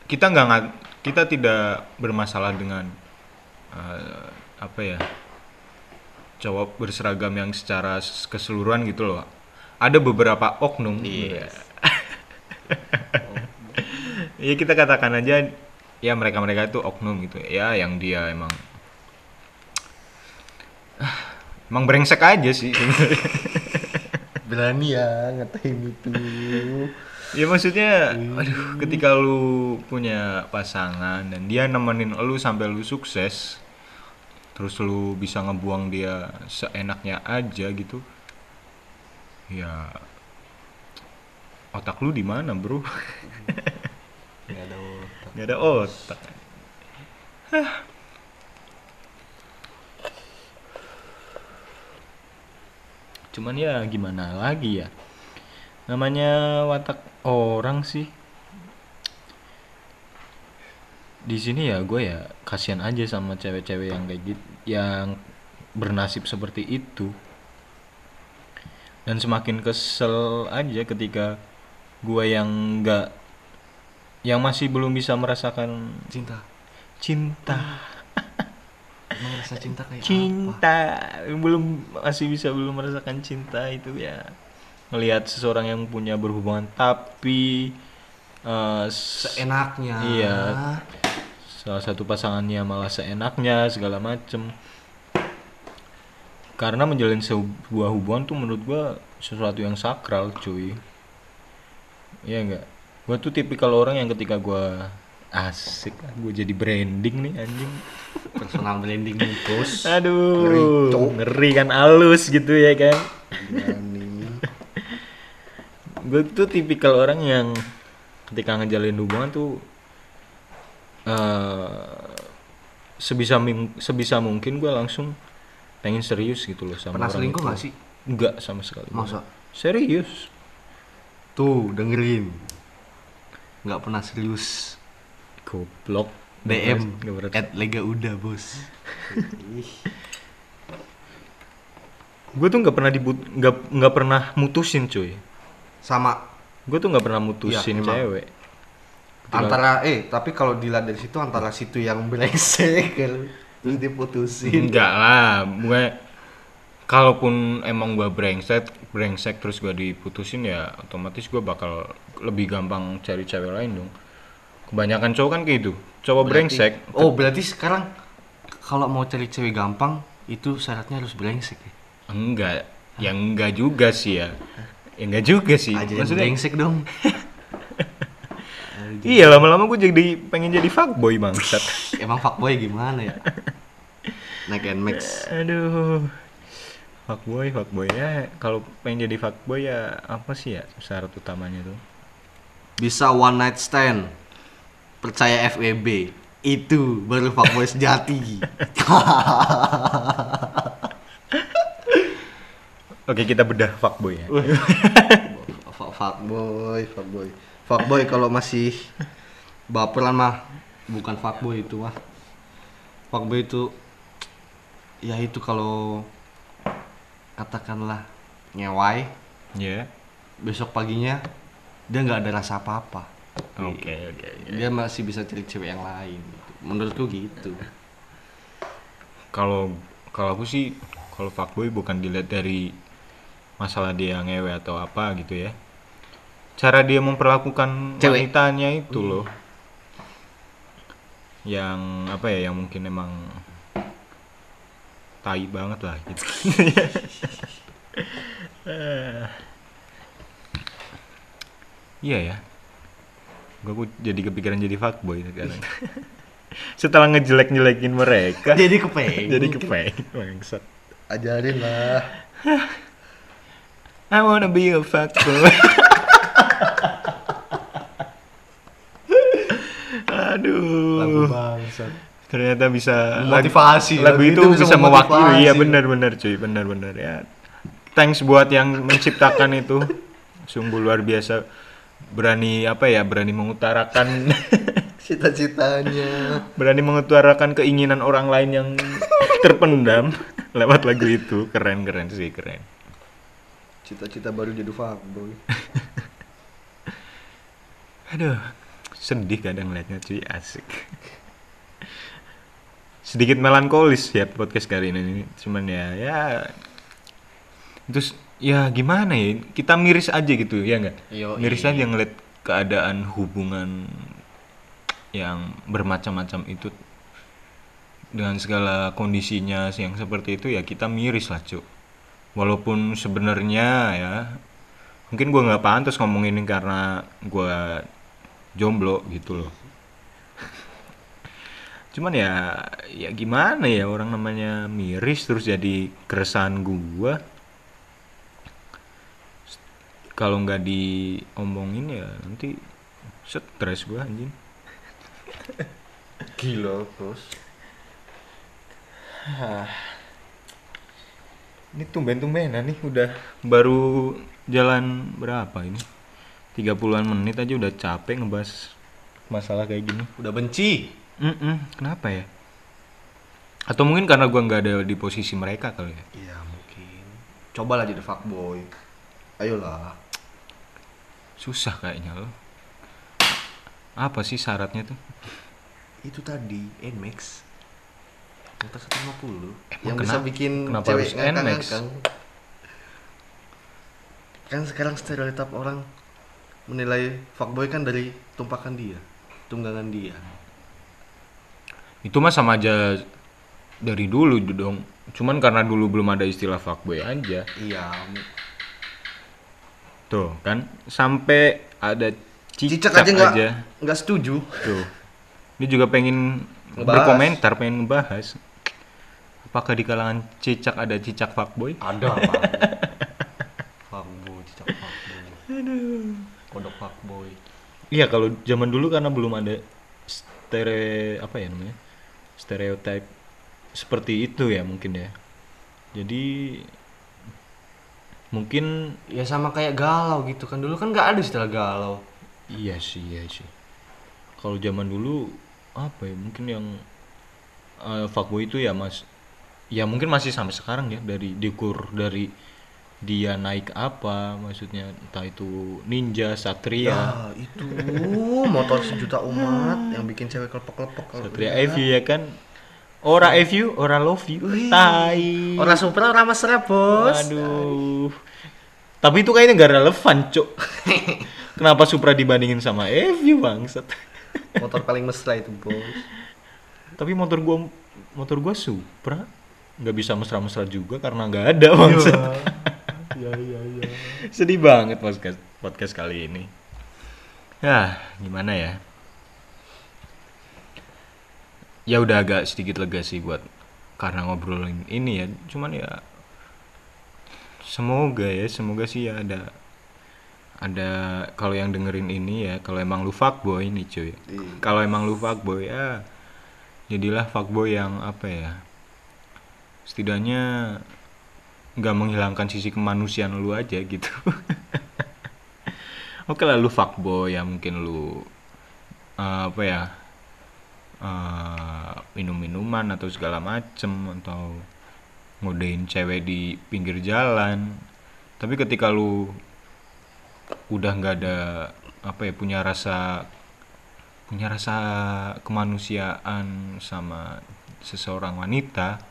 kita nggak kita tidak bermasalah dengan eh, apa ya cowok berseragam yang secara keseluruhan gitu loh. Ada beberapa oknum. Iya. ya kita katakan aja ya mereka-mereka itu oknum gitu ya yang dia emang emang brengsek aja sih. Berani ya ngatain itu. Ya maksudnya aduh ketika lu punya pasangan dan dia nemenin lu sampai lu sukses terus lu bisa ngebuang dia seenaknya aja gitu ya otak lu di mana bro? Nggak ada otak. Nggak ada otak. Hah. Cuman ya gimana lagi ya? Namanya watak orang sih. Di sini ya gue ya kasihan aja sama cewek-cewek yang kayak gitu yang bernasib seperti itu. Dan semakin kesel aja ketika gue yang nggak yang masih belum bisa merasakan cinta. cinta emang rasa cinta kayak apa? Cinta belum masih bisa belum merasakan cinta itu ya. Melihat seseorang yang punya berhubungan tapi s- seenaknya. Iya. salah satu pasangannya malah seenaknya segala macem. Karena menjalin sebuah hubungan tuh menurut gua sesuatu yang sakral cuy. Iya enggak gua tuh tipikal orang yang ketika gua asik gue jadi branding nih anjing personal branding nih bos aduh Ngeri, Cok. ngeri kan halus gitu ya kan gue tuh tipikal orang yang ketika ngejalin hubungan tuh eh sebisa sebisa mungkin gue langsung pengen serius gitu loh sama pernah orang selingkuh nggak sih Enggak sama sekali. Masa? Serius. tuh dengerin nggak pernah serius Goblok. DM at Lega Uda bos. gue tuh nggak pernah dibut nggak nggak pernah mutusin cuy Sama gue tuh nggak pernah mutusin emang. cewek Ketika- antara eh tapi kalau dilihat dari situ antara situ yang brengsek kan, terus diputusin. enggak lah gue kalaupun emang gue brengsek brengsek terus gue diputusin ya otomatis gue bakal lebih gampang cari cewek lain dong kebanyakan cowok kan kayak gitu cowok Berarti- brengsek Oh, berarti sekarang kalau mau cari cewek gampang itu syaratnya harus brengsek ya. enggak ya enggak juga sih ya ya enggak juga sih Aja maksudnya brengsek dong. iya lama-lama gue jadi pengen jadi fuckboy bangsat Emang fuckboy gimana ya? Naik Nmax. aduh fuckboy fuckboy ya kalau pengen jadi fuckboy ya apa sih ya syarat utamanya tuh Bisa one night stand. Percaya FWB. Itu baru fuckboy sejati. oke kita bedah fuckboy ya Fuck- fuckboy, fuckboy. Fuckboy kalau masih baperan mah bukan fuckboy itu mah. Fuckboy itu ya itu kalau katakanlah ngewai ya besok paginya dia nggak ada rasa apa-apa. Oke oke oke. Dia masih bisa cari cewek yang lain. gitu. Menurutku gitu. kalau kalau aku sih kalau fuckboy bukan dilihat dari masalah dia ngewe atau apa gitu ya cara dia memperlakukan Cewek. wanitanya itu loh yang apa ya yang mungkin emang tai banget lah gitu iya ya gue jadi kepikiran jadi fuckboy sekarang. Setelah ngejelek-jelekin mereka. Jadi kepengen. jadi kepengen bangsat. Ajarin lah. I wanna be a fuckboy. Aduh. Bangsat. ternyata bisa Motivasi, lagu, lagu itu, itu bisa bisa mewakili. ya benar-benar cuy benar-benar ya. Thanks buat yang menciptakan itu. Sungguh luar biasa berani apa ya berani mengutarakan Cita-citanya. berani mengutarakan keinginan orang lain yang terpendam lewat lagu itu keren keren sih keren Cita-cita baru jadi fuckboy. aduh sedih kadang ngeliatnya cuy asik sedikit melankolis ya podcast kali ini cuman ya ya terus ya gimana ya? Kita miris aja gitu ya nggak? Yoi. miris aja ngeliat keadaan hubungan yang bermacam-macam itu. Dengan segala kondisinya yang seperti itu ya kita miris lah cuk. Walaupun sebenarnya ya mungkin gua nggak pantas ngomong ini karena gua jomblo gitu loh. Cuman ya ya gimana ya? Orang namanya miris terus jadi keresahan gua kalau nggak diomongin ya nanti stres gua anjing Gila, Bos. ini tumben-tumbenan nih udah baru jalan berapa ini 30-an menit aja udah capek ngebahas masalah kayak gini Udah benci. Mm-mm, kenapa ya atau mungkin karena gua nggak ada di posisi mereka kali ya Iya, mungkin. Cobalah jadi fuckboy. Ayolah. Susah kayaknya loh apa sih syaratnya tuh Itu tadi Nmax. Yang 150 Emang yang bisa kenapa- bikin kenapa cewek harus Nmax? Kan sekarang stereotip orang menilai fuckboy kan dari tumpakan dia, tunggangan dia. itu mah sama aja dari dulu dong cuman karena dulu belum ada istilah fuckboy aja Iya. Tuh kan sampai ada cicak, Cicak aja nggak nggak setuju. tuh dia juga pengen Ngebahas. berkomentar pengen ngebahas apakah di kalangan cicak ada cicak fuckboy Ada fuckboy, cicak fuckboy. Aduh. Kodok fuckboy. iya kalau zaman dulu karena belum ada stere apa ya namanya stereotip seperti itu ya mungkin ya jadi mungkin Ya sama kayak galau gitu kan. Dulu kan nggak ada istilah galau. iya sih iya sih. Kalau zaman dulu apa ya mungkin yang eh, fuckboy itu ya mas. Ya mungkin masih sampai sekarang ya dari dikur dari dia naik apa maksudnya entah itu ninja satria. Ya, itu. Motor sejuta umat yang bikin cewek kelepek-kelepek satria. EV ya kan ora EV ora love you Wih. tai Orang Supra orang mesra, Bos. Aduh. Tapi itu kayaknya nggak relevan, Cuk. Kenapa Supra dibandingin sama EV bangsat? Motor paling mesra itu, Bos. Tapi motor gua motor gua Supra nggak bisa mesra-mesra juga karena nggak ada bangsat. Iya, iya, iya. Sedih banget podcast podcast kali ini. Ya, gimana ya? Ya udah agak sedikit lega sih buat karena ngobrolin ini ya. Cuman ya semoga ya, semoga sih ya ada ada kalau yang dengerin ini ya, kalau emang lu fuckboy nih cuy. Iya. Kalau emang lu fuckboy ya jadilah fuckboy yang apa ya? Setidaknya nggak menghilangkan sisi kemanusiaan lu aja gitu. Oke lah lu fuckboy ya mungkin lu eh, apa ya eh, minum-minuman atau segala macem atau ngodein cewek di pinggir jalan. Tapi ketika lu udah nggak ada apa ya punya rasa punya rasa kemanusiaan sama seseorang wanita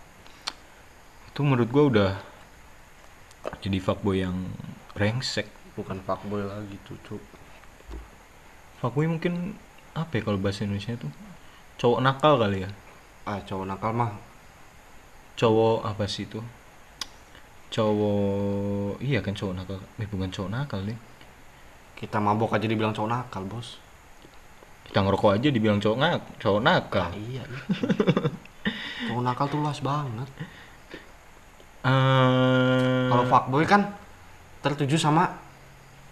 itu menurut gua udah jadi fuckboy yang rengsek Bukan fuckboy lagi, cucu. fuckboy mungkin apa ya kalau bahasa Indonesia itu cowok nakal kali ya Ah, cowok nakal mah cowok apa sih itu cowok iya kan cowok nakal eh bukan cowok nakal deh kita mabok aja dibilang cowok nakal, Bos. kita ngerokok aja dibilang cowok nak cowok nakal Ah, iya. itu. cowok nakal tuh luas banget. Eh, Kalau fuckboy kan tertuju sama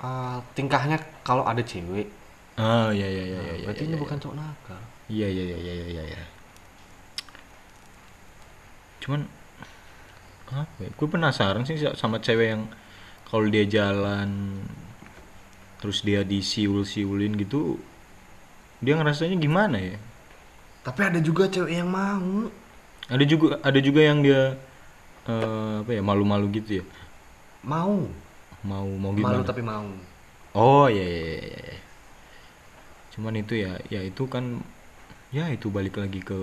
eh, tingkahnya kalau ada cewek. ah iya iya iya iya iya, Berarti iya, ini iya. bukan cowok nakal. Iya iya iya iya iya iya. iya. Cuman apa ya? Gue penasaran sih sama cewek yang kalau dia jalan terus dia disiul-siulin gitu dia ngerasanya gimana ya? Tapi ada juga cewek yang mau. Ada juga ada juga yang dia eh, apa ya malu-malu gitu ya. Mau. Mau mau gimana? Malu tapi mau. Oh iya iya iya. iya. Cuman itu ya, ya itu kan ya itu balik lagi ke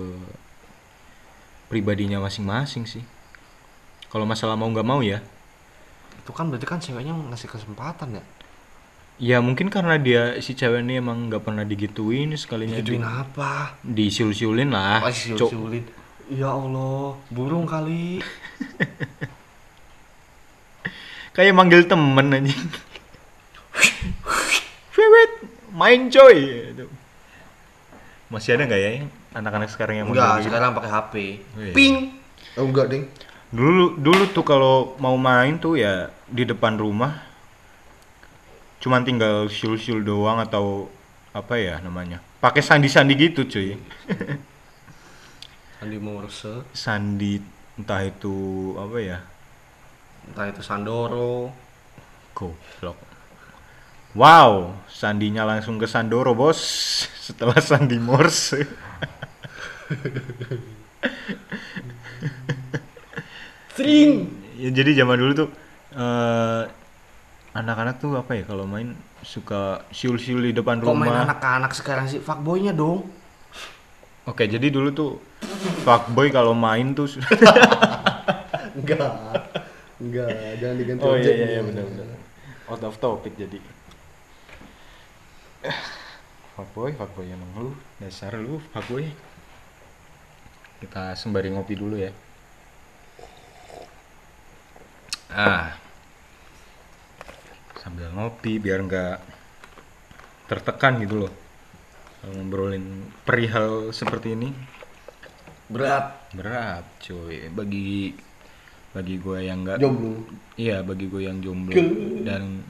pribadinya masing-masing sih. Kalau masalah mau nggak mau ya, Itu kan berarti kan ceweknya ngasih kesempatan ya. ya mungkin karena dia si cewek ini emang nggak pernah digituin sekalinya Digituin di, apa? disiul-siulin lah. Oh, Cok. siul-siulin. Ya Allah, burung kali. Kayak manggil temen anjing. Main coy. Masih ada nggak ya anak-anak sekarang yang Enggak, sekarang pakai HP. Oh, iya. Ping. Oh enggak, Ding. Dulu dulu tuh kalau mau main tuh ya di depan rumah cuman tinggal siul-siul doang atau apa ya namanya? Pakai sandi-sandi gitu, cuy. Andi Morse, Sandi entah itu apa ya? entah itu Sandoro. Goblok. Wow, sandinya langsung ke Sandoro, Bos. Setelah sandi Morse. Sering. ya jadi zaman dulu tuh eh, anak-anak tuh apa ya kalau main suka siul-siul di depan Kok main rumah. anak-anak sekarang sih? Fuckboynya dong. Oke, jadi dulu tuh fuckboy kalau main tuh Enggak. Enggak, jangan diganti Oh iya iya, iya benar benar. Out of topic jadi. Fuckboy, fuckboy emang lu, dasar lu fuckboy. Kita sembari ngopi dulu ya. Ah. Sambil ngopi biar nggak tertekan gitu loh. Kalau ngobrolin perihal seperti ini Berat. berat cuy bagi bagi gue yang nggak Jomblo. iya bagi gue yang jomblo dan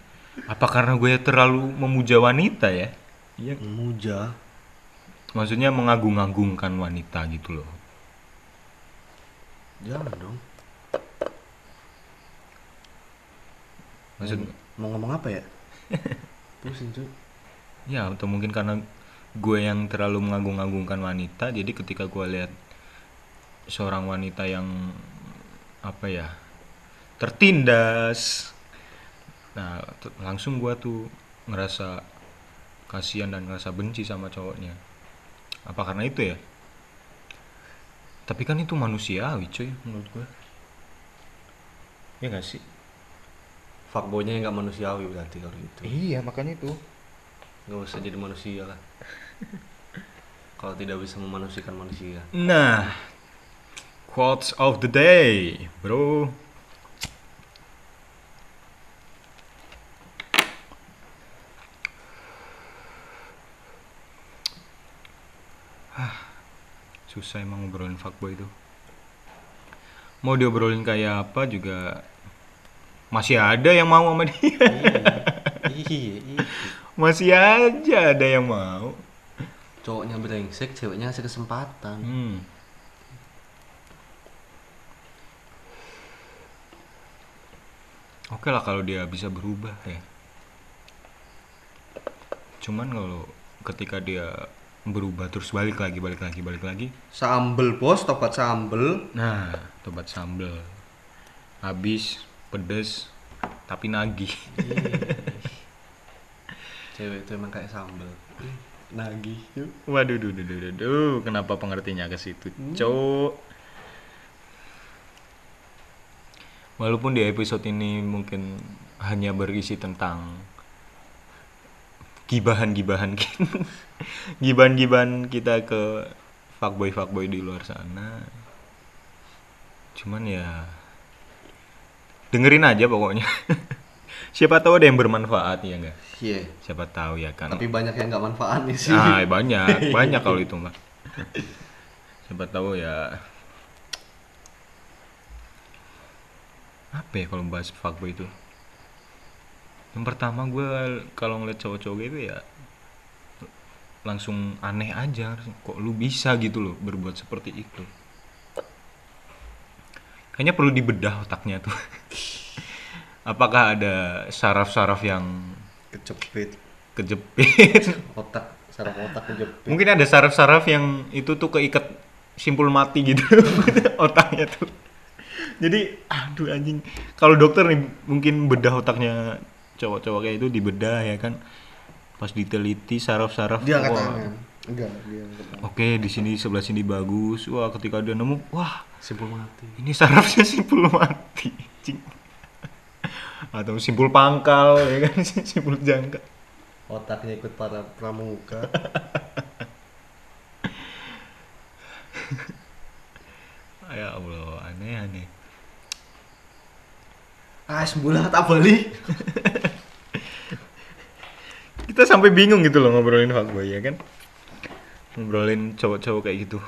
apa karena gue terlalu memuja wanita ya iya Muja. maksudnya mengagung-agungkan wanita gitu loh Jangan dong. maksud Mau ngomong apa ya? Pusing cuy. ya atau mungkin karena gue yang terlalu mengagung-agungkan wanita jadi ketika gue lihat seorang wanita yang apa ya tertindas nah langsung gue tuh ngerasa kasihan dan ngerasa benci sama cowoknya. Apa karena itu ya? Tapi kan itu manusiawi cuy menurut gue ya gak sih? Fuckboynya nggak manusiawi berarti kalau gitu. Iya makanya itu. Nggak usah jadi manusia lah. Kalau tidak bisa memanusiakan manusia. Nah, quotes of the day, bro. Susah emang ngobrolin fuckboy itu. Mau diobrolin kayak apa juga masih ada yang mau sama dia. iya iya Masih aja ada yang mau. cowoknya brengsek ceweknya ngasih kesempatan Hmm. Oke lah kalau dia bisa berubah ya. Cuman kalau ketika dia berubah terus balik lagi, balik lagi, balik lagi. sambel bos topat sambel Nah, tobat sambel. Habis pedes tapi nagih. cewek itu emang kayak sambel nagih Waduh, duh, duh, duh, duh, duh. kenapa pengertinya ke situ, cok? Walaupun di episode ini mungkin hanya berisi tentang gibahan-gibahan kita, gibahan-gibahan kita ke fuckboy-fuckboy di luar sana. Cuman ya dengerin aja pokoknya. Siapa tahu ada yang bermanfaat ya enggak? iya Siapa tahu ya kan. tapi banyak yang nggak manfaat nih sih Ah, banyak, banyak kalau itu mah. Siapa tahu ya. Apa ya kalau bahas fuckboy itu? Yang pertama gue kalau ngeliat cowok-cowok gitu ya langsung aneh aja kok lu bisa gitu loh berbuat seperti itu kayaknya perlu dibedah otaknya tuh apakah ada saraf-saraf yang kejepit kejepit otak saraf otak kejepit Mungkin ada saraf-saraf yang itu tuh keikat simpul mati gitu otaknya tuh. Jadi aduh anjing. Kalau dokter nih mungkin bedah otaknya cowok-cowok kayak itu dibedah ya kan. Pas diteliti saraf-saraf dia angkat wah, tangan enggak dia angkat tangan Oke, di sini sebelah sini bagus. Wah, ketika dia nemu, wah, simpul mati ini sarafnya simpul mati. Atau simpul pangkal ya kan, simpul jangka. otaknya ikut para pramuka Ya Allah, aneh-aneh. ah sembulah tak beli kita sampai bingung gitu loh ngobrolin fuckboy ya kan? Ngobrolin cowok-cowok kayak gitu.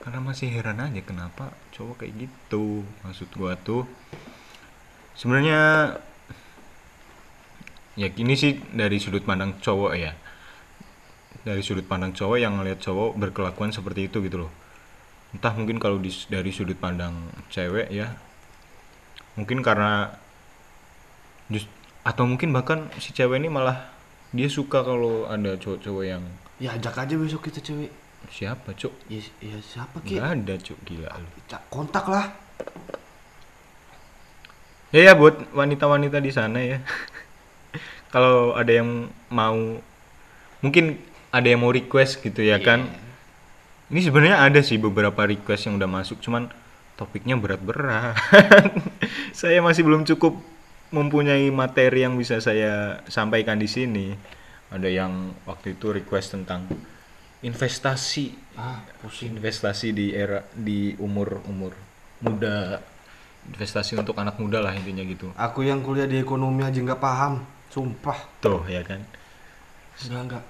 Karena masih heran aja kenapa cowok kayak gitu maksud gua tuh. Sebenarnya ya ini sih dari sudut pandang cowok ya. Dari sudut pandang cowok yang ngeliat cowok berkelakuan seperti itu gitu loh. Entah mungkin kalau di- dari sudut pandang cewek ya. Mungkin karena just, atau mungkin bahkan si cewek ini malah dia suka kalau ada cowok-cowok yang ya ajak aja besok kita cewek. Siapa cok ya, ya siapa ki? Nggak ada cok gila lu. Kontak lah. Ya ya buat wanita-wanita di sana ya. Kalau ada yang mau mungkin ada yang mau request gitu ya kan? Ini sebenarnya ada sih beberapa request yang udah masuk cuman topiknya berat-berat. Saya masih belum cukup mempunyai materi yang bisa saya sampaikan di sini. Ada yang waktu itu request tentang investasi. Ah pusing. Investasi di era di umur umur muda. Investasi untuk anak muda lah intinya gitu. Aku yang kuliah di ekonomi aja nggak paham sumpah. Tuh ya kan? Enggak enggak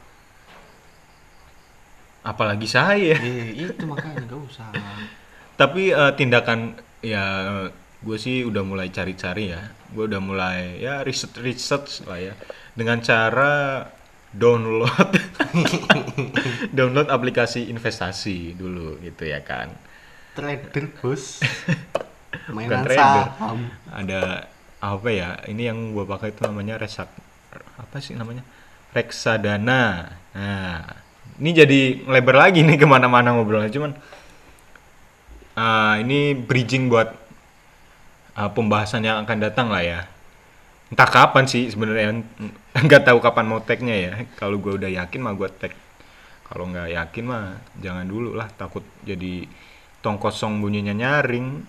apalagi saya. Eh itu makanya nggak usah. Tapi eh, tindakan ya gue sih udah mulai cari-cari ya. Gue udah mulai ya research research lah ya. Dengan cara download download aplikasi investasi dulu gitu ya kan. Trader bos. Bukan mainan trader. saham. Ada apa ya? Ini yang gue pakai itu namanya resak apa sih namanya? Reksadana. Nah ini jadi lebar lagi nih ke mana-mana ngobrolnya. Cuman ah, ini bridging buat ah, pembahasan yang akan datang lah ya. Entah kapan sih sebenarnya. Nggak tahu kapan mau tagnya ya. Kalau gue udah yakin mah gue tag. Kalau nggak yakin mah jangan dulu lah. Takut jadi tong kosong bunyinya nyaring.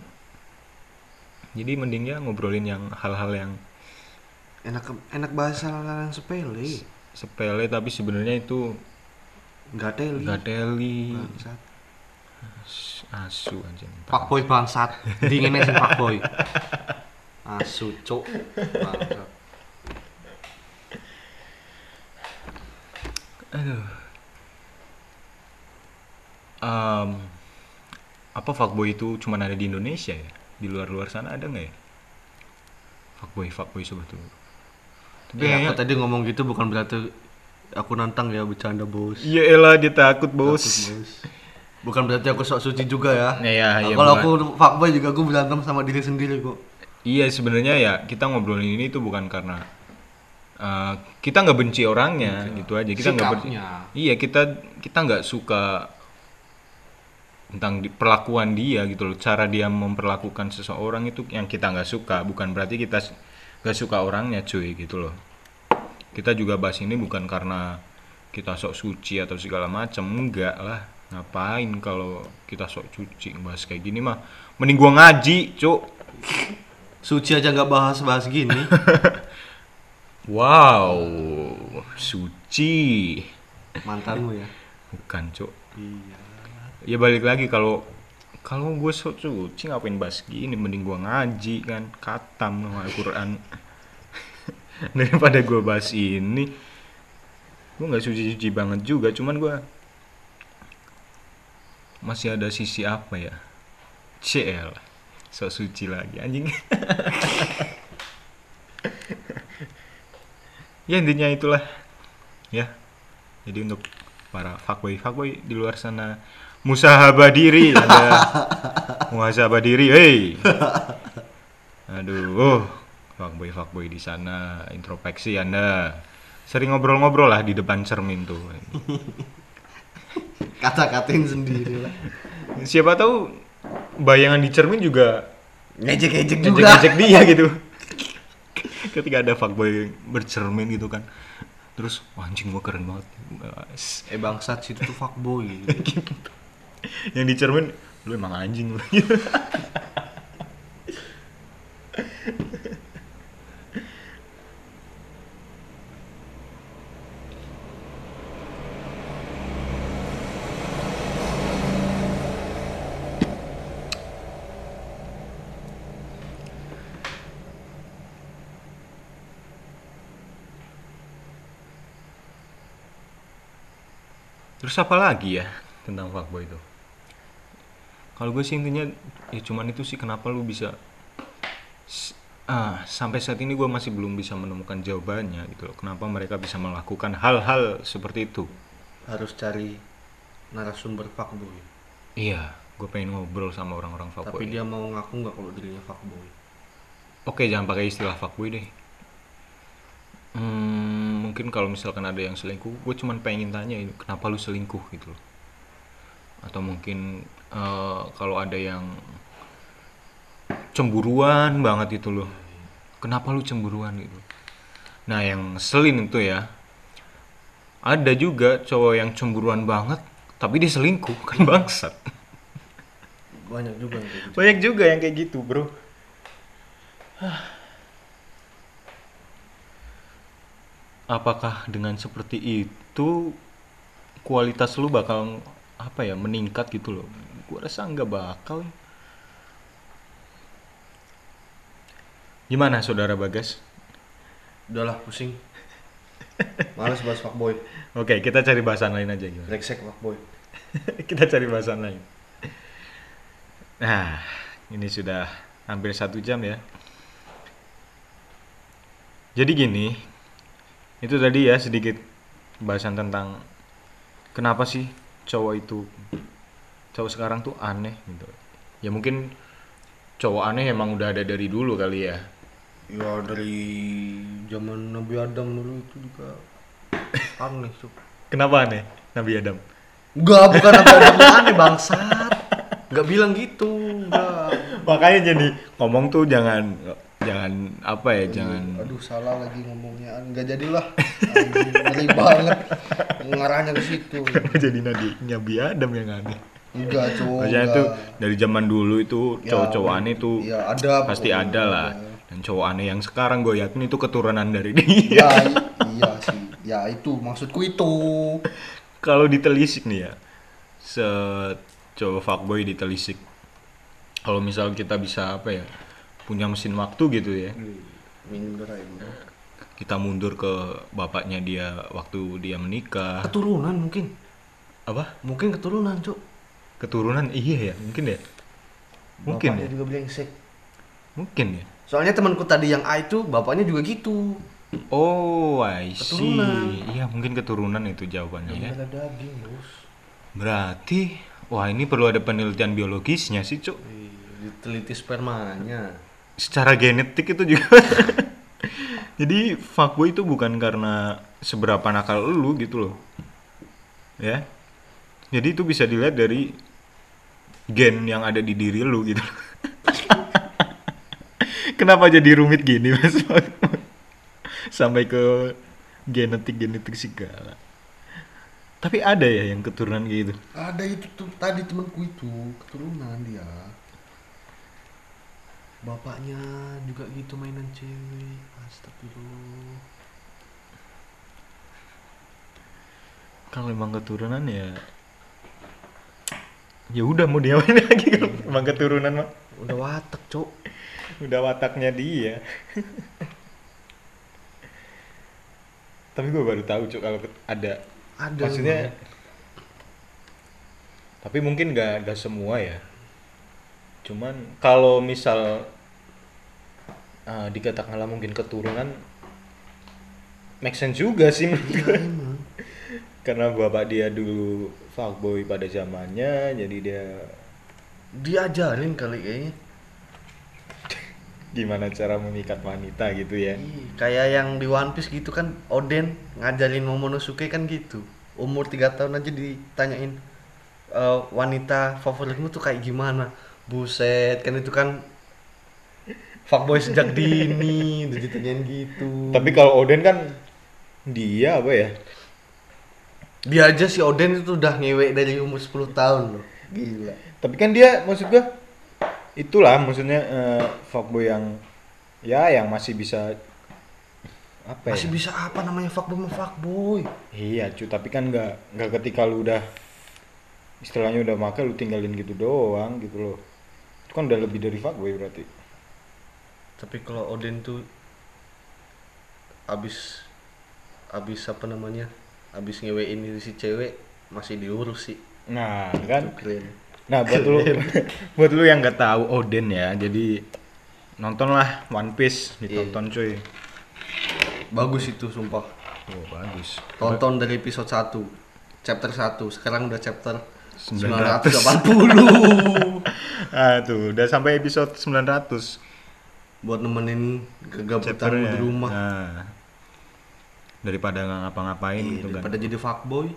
Jadi mending ya ngobrolin yang hal-hal yang enak enak bahasa hal yang sepele. Sepele tapi sebenarnya itu nggak teli. Nggak teli. Bangsat asu anjing pak boy bangsat dinginnya sih pak boy asu cuk bangsat Aduh. Em, apa fuckboy itu cuma ada di Indonesia ya? Di luar-luar sana ada nggak ya? Fuckboy, fuckboy sebetulnya. Tapi ya, kayaknya- aku tadi ngomong gitu bukan berarti aku nantang ya bercanda bos Iya elah dia takut bos. Takut, bos. Bukan berarti aku sok suci juga ya Ya, ya, Nah, ya, kalau bukan. aku fuckboy juga aku berantem sama diri sendiri kok Iya sebenarnya ya kita ngobrolin ini tuh bukan karena eh, kita nggak benci orangnya gitu aja. Kita nggak benci. Iya kita kita nggak suka tentang di- perlakuan dia gitu loh. Cara dia memperlakukan seseorang itu yang kita nggak suka. Bukan berarti kita nggak suka orangnya cuy gitu loh. Kita juga bahas ini bukan karena kita sok suci atau segala macam enggak lah. Ngapain kalau kita sok suci bahas kayak gini mah mending gua ngaji, cuk. suci aja nggak bahas-bahas gini Wow, suci. mantanmu ya Bukan, Cuk. iya Ya balik lagi kalau kalau gue so suci ngapain bahas gini mending gua ngaji kan katam sama Al-Qur'an. Daripada gua bahas ini. Gua nggak suci-suci banget juga, cuman gua masih ada sisi apa ya? CL. So suci lagi anjing. ya intinya itulah ya jadi untuk para fuckboy fuckboy di luar sana musahabah diri anda muhasabah diri hei aduh oh, fuckboy fuckboy di sana introspeksi anda sering ngobrol-ngobrol lah di depan cermin tuh kata-katain sendiri lah. Siapa tahu bayangan di cermin juga ngejek-ngejek juga. ngejek-ngejek dia gitu. Ketika ada fuckboy bercermin gitu kan. Terus wah, anjing gua keren banget. Eh bangsat situ tuh fuckboy. Yang di cermin lu emang anjing. lu Terus apa lagi ya tentang fuckboy itu? Kalau gue sih intinya ya cuman itu sih kenapa lu bisa ah sampai saat ini gue masih belum bisa menemukan jawabannya gitu loh. Kenapa mereka bisa melakukan hal-hal seperti itu? harus cari narasumber fuckboy Iya, gue pengen ngobrol sama orang-orang tapi fuckboy. dia mau ngaku nggak kalau dirinya fuckboy Oke, jangan pakai istilah fuckboy deh. Hmm, mungkin kalau misalkan ada yang selingkuh, gue cuman pengen tanya ini, kenapa lu selingkuh gitu loh. Atau mungkin eh, kalau ada yang cemburuan banget itu loh. Kenapa lu cemburuan gitu? Nah, yang selin itu ya. Ada juga cowok yang cemburuan banget, tapi dia selingkuh, kan bangsat. banyak juga yang kayak gitu Banyak juga yang kayak gitu, bro. Apakah dengan seperti itu kualitas lu bakal apa ya meningkat gitu loh? Gua rasa nggak bakal. Gimana saudara Bagas? udahlah pusing males bahas fuckboy Oke, kita cari bahasan lain aja gimana? brengsek fuckboy kita cari bahasan lain. Nah, ini sudah hampir satu jam ya. Jadi gini, itu tadi ya sedikit bahasan tentang kenapa sih cowok itu cowok sekarang tuh aneh gitu. Ya mungkin cowok aneh emang udah ada dari dulu kali ya. ya dari zaman Nabi Adam dulu itu juga aneh tuh Kenapa aneh? Nabi Adam. Enggak, bukan Nabi Adam aneh bangsat. Enggak bilang gitu, enggak. Makanya jadi ngomong tuh jangan jangan apa ya, jangan Aduh, salah lagi ngomongnya. Enggak jadilah. Ngeri banget. Ngarahnya ke situ. jadi Nabi Nabi Adam yang aneh. Enggak, cowok. Maksudnya tuh dari zaman dulu itu Ya, cowok-cowok aneh tuh ya, ada pasti pokoknya. ada lah. Dan cowok aneh yang sekarang gue yakin itu keturunan dari dia. Ya, iya sih. Ya itu maksudku itu. Kalau ditelisik nih ya, se cowok fuckboy ditelisik. Kalau misal kita bisa apa ya, punya mesin waktu gitu ya, gerai, bro. kita mundur ke bapaknya dia waktu dia menikah. Keturunan mungkin. Apa? Mungkin keturunan, Cuk. Keturunan iya ya, mungkin ya. Mungkin Bapaknya ya. juga brengsek. Mungkin ya. Soalnya temanku tadi yang A itu bapaknya juga gitu. Oh, I see. Keturunan. Iya, mungkin keturunan itu jawabannya ya. Darah daging, Bos. Berarti, wah ini perlu ada penelitian biologisnya sih, Cuk. Wih, Diteliti spermanya. Secara genetik itu juga. Jadi fuckboy itu bukan karena seberapa nakal lu gitu loh. Ya. Jadi itu bisa dilihat dari gen yang ada di diri lu gitu. Kenapa jadi rumit gini, Mas? Sampai ke genetik-genetik segala. Tapi ada ya yang keturunan gitu. Ada itu tuh tadi temanku itu keturunan dia. Bapaknya juga gitu mainan cewek. Astagfirullah. Kalau emang keturunan ya ya udah mau diapain lagi kalau emang keturunan mah Udah watek, Cuk. udah wataknya dia tapi gue baru tahu cuk kalau ada Ada. maksudnya Bang. tapi mungkin gak, gak semua ya cuman kalau misal ah, dikatakanlah mungkin keturunan make sense juga sih menurut emang. karena bapak dia dulu fuckboy pada zamannya jadi dia Diajarin kali kayaknya. gimana cara memikat wanita gitu ya Ih, Kayak yang di One Piece gitu kan Oden ngajarin Momonosuke kan gitu. Umur 3 tahun aja ditanyain "Eh, wanita favoritmu tuh kayak gimana? Buset, kan itu kan fuckboy sejak dini udah ditanyain gitu. tapi kalau Oden kan dia apa ya dia aja si Oden itu udah ngewek dari umur 10 tahun loh. Gila. tapi kan dia maksud gua itulah maksudnya eh, fuckboy yang ya yang masih bisa apa Masih ya bisa apa namanya fuckboy sama fuckboy? iya cu tapi kan nggak nggak ketika lu udah istilahnya udah makan lu tinggalin gitu doang gitu loh kan udah lebih dari fuckboy berarti Tapi kalau Odin tuh abis abis apa namanya? Abis ngewein itu si cewek masih diurus sih. nah kan Itu keren. Nah buat lu buat lu yang nggak tahu Odin ya, jadi nontonlah One Piece ditonton cuy. Bagus itu sumpah. Oh bagus. Tonton dari episode 1 chapter 1 sekarang udah chapter 900. 980 Ah tuh udah sampai episode 900 buat nemenin kegabutan di rumah. Nah, daripada nggak ngapa-ngapain Iya, gitu kan. daripada jadi fuckboy.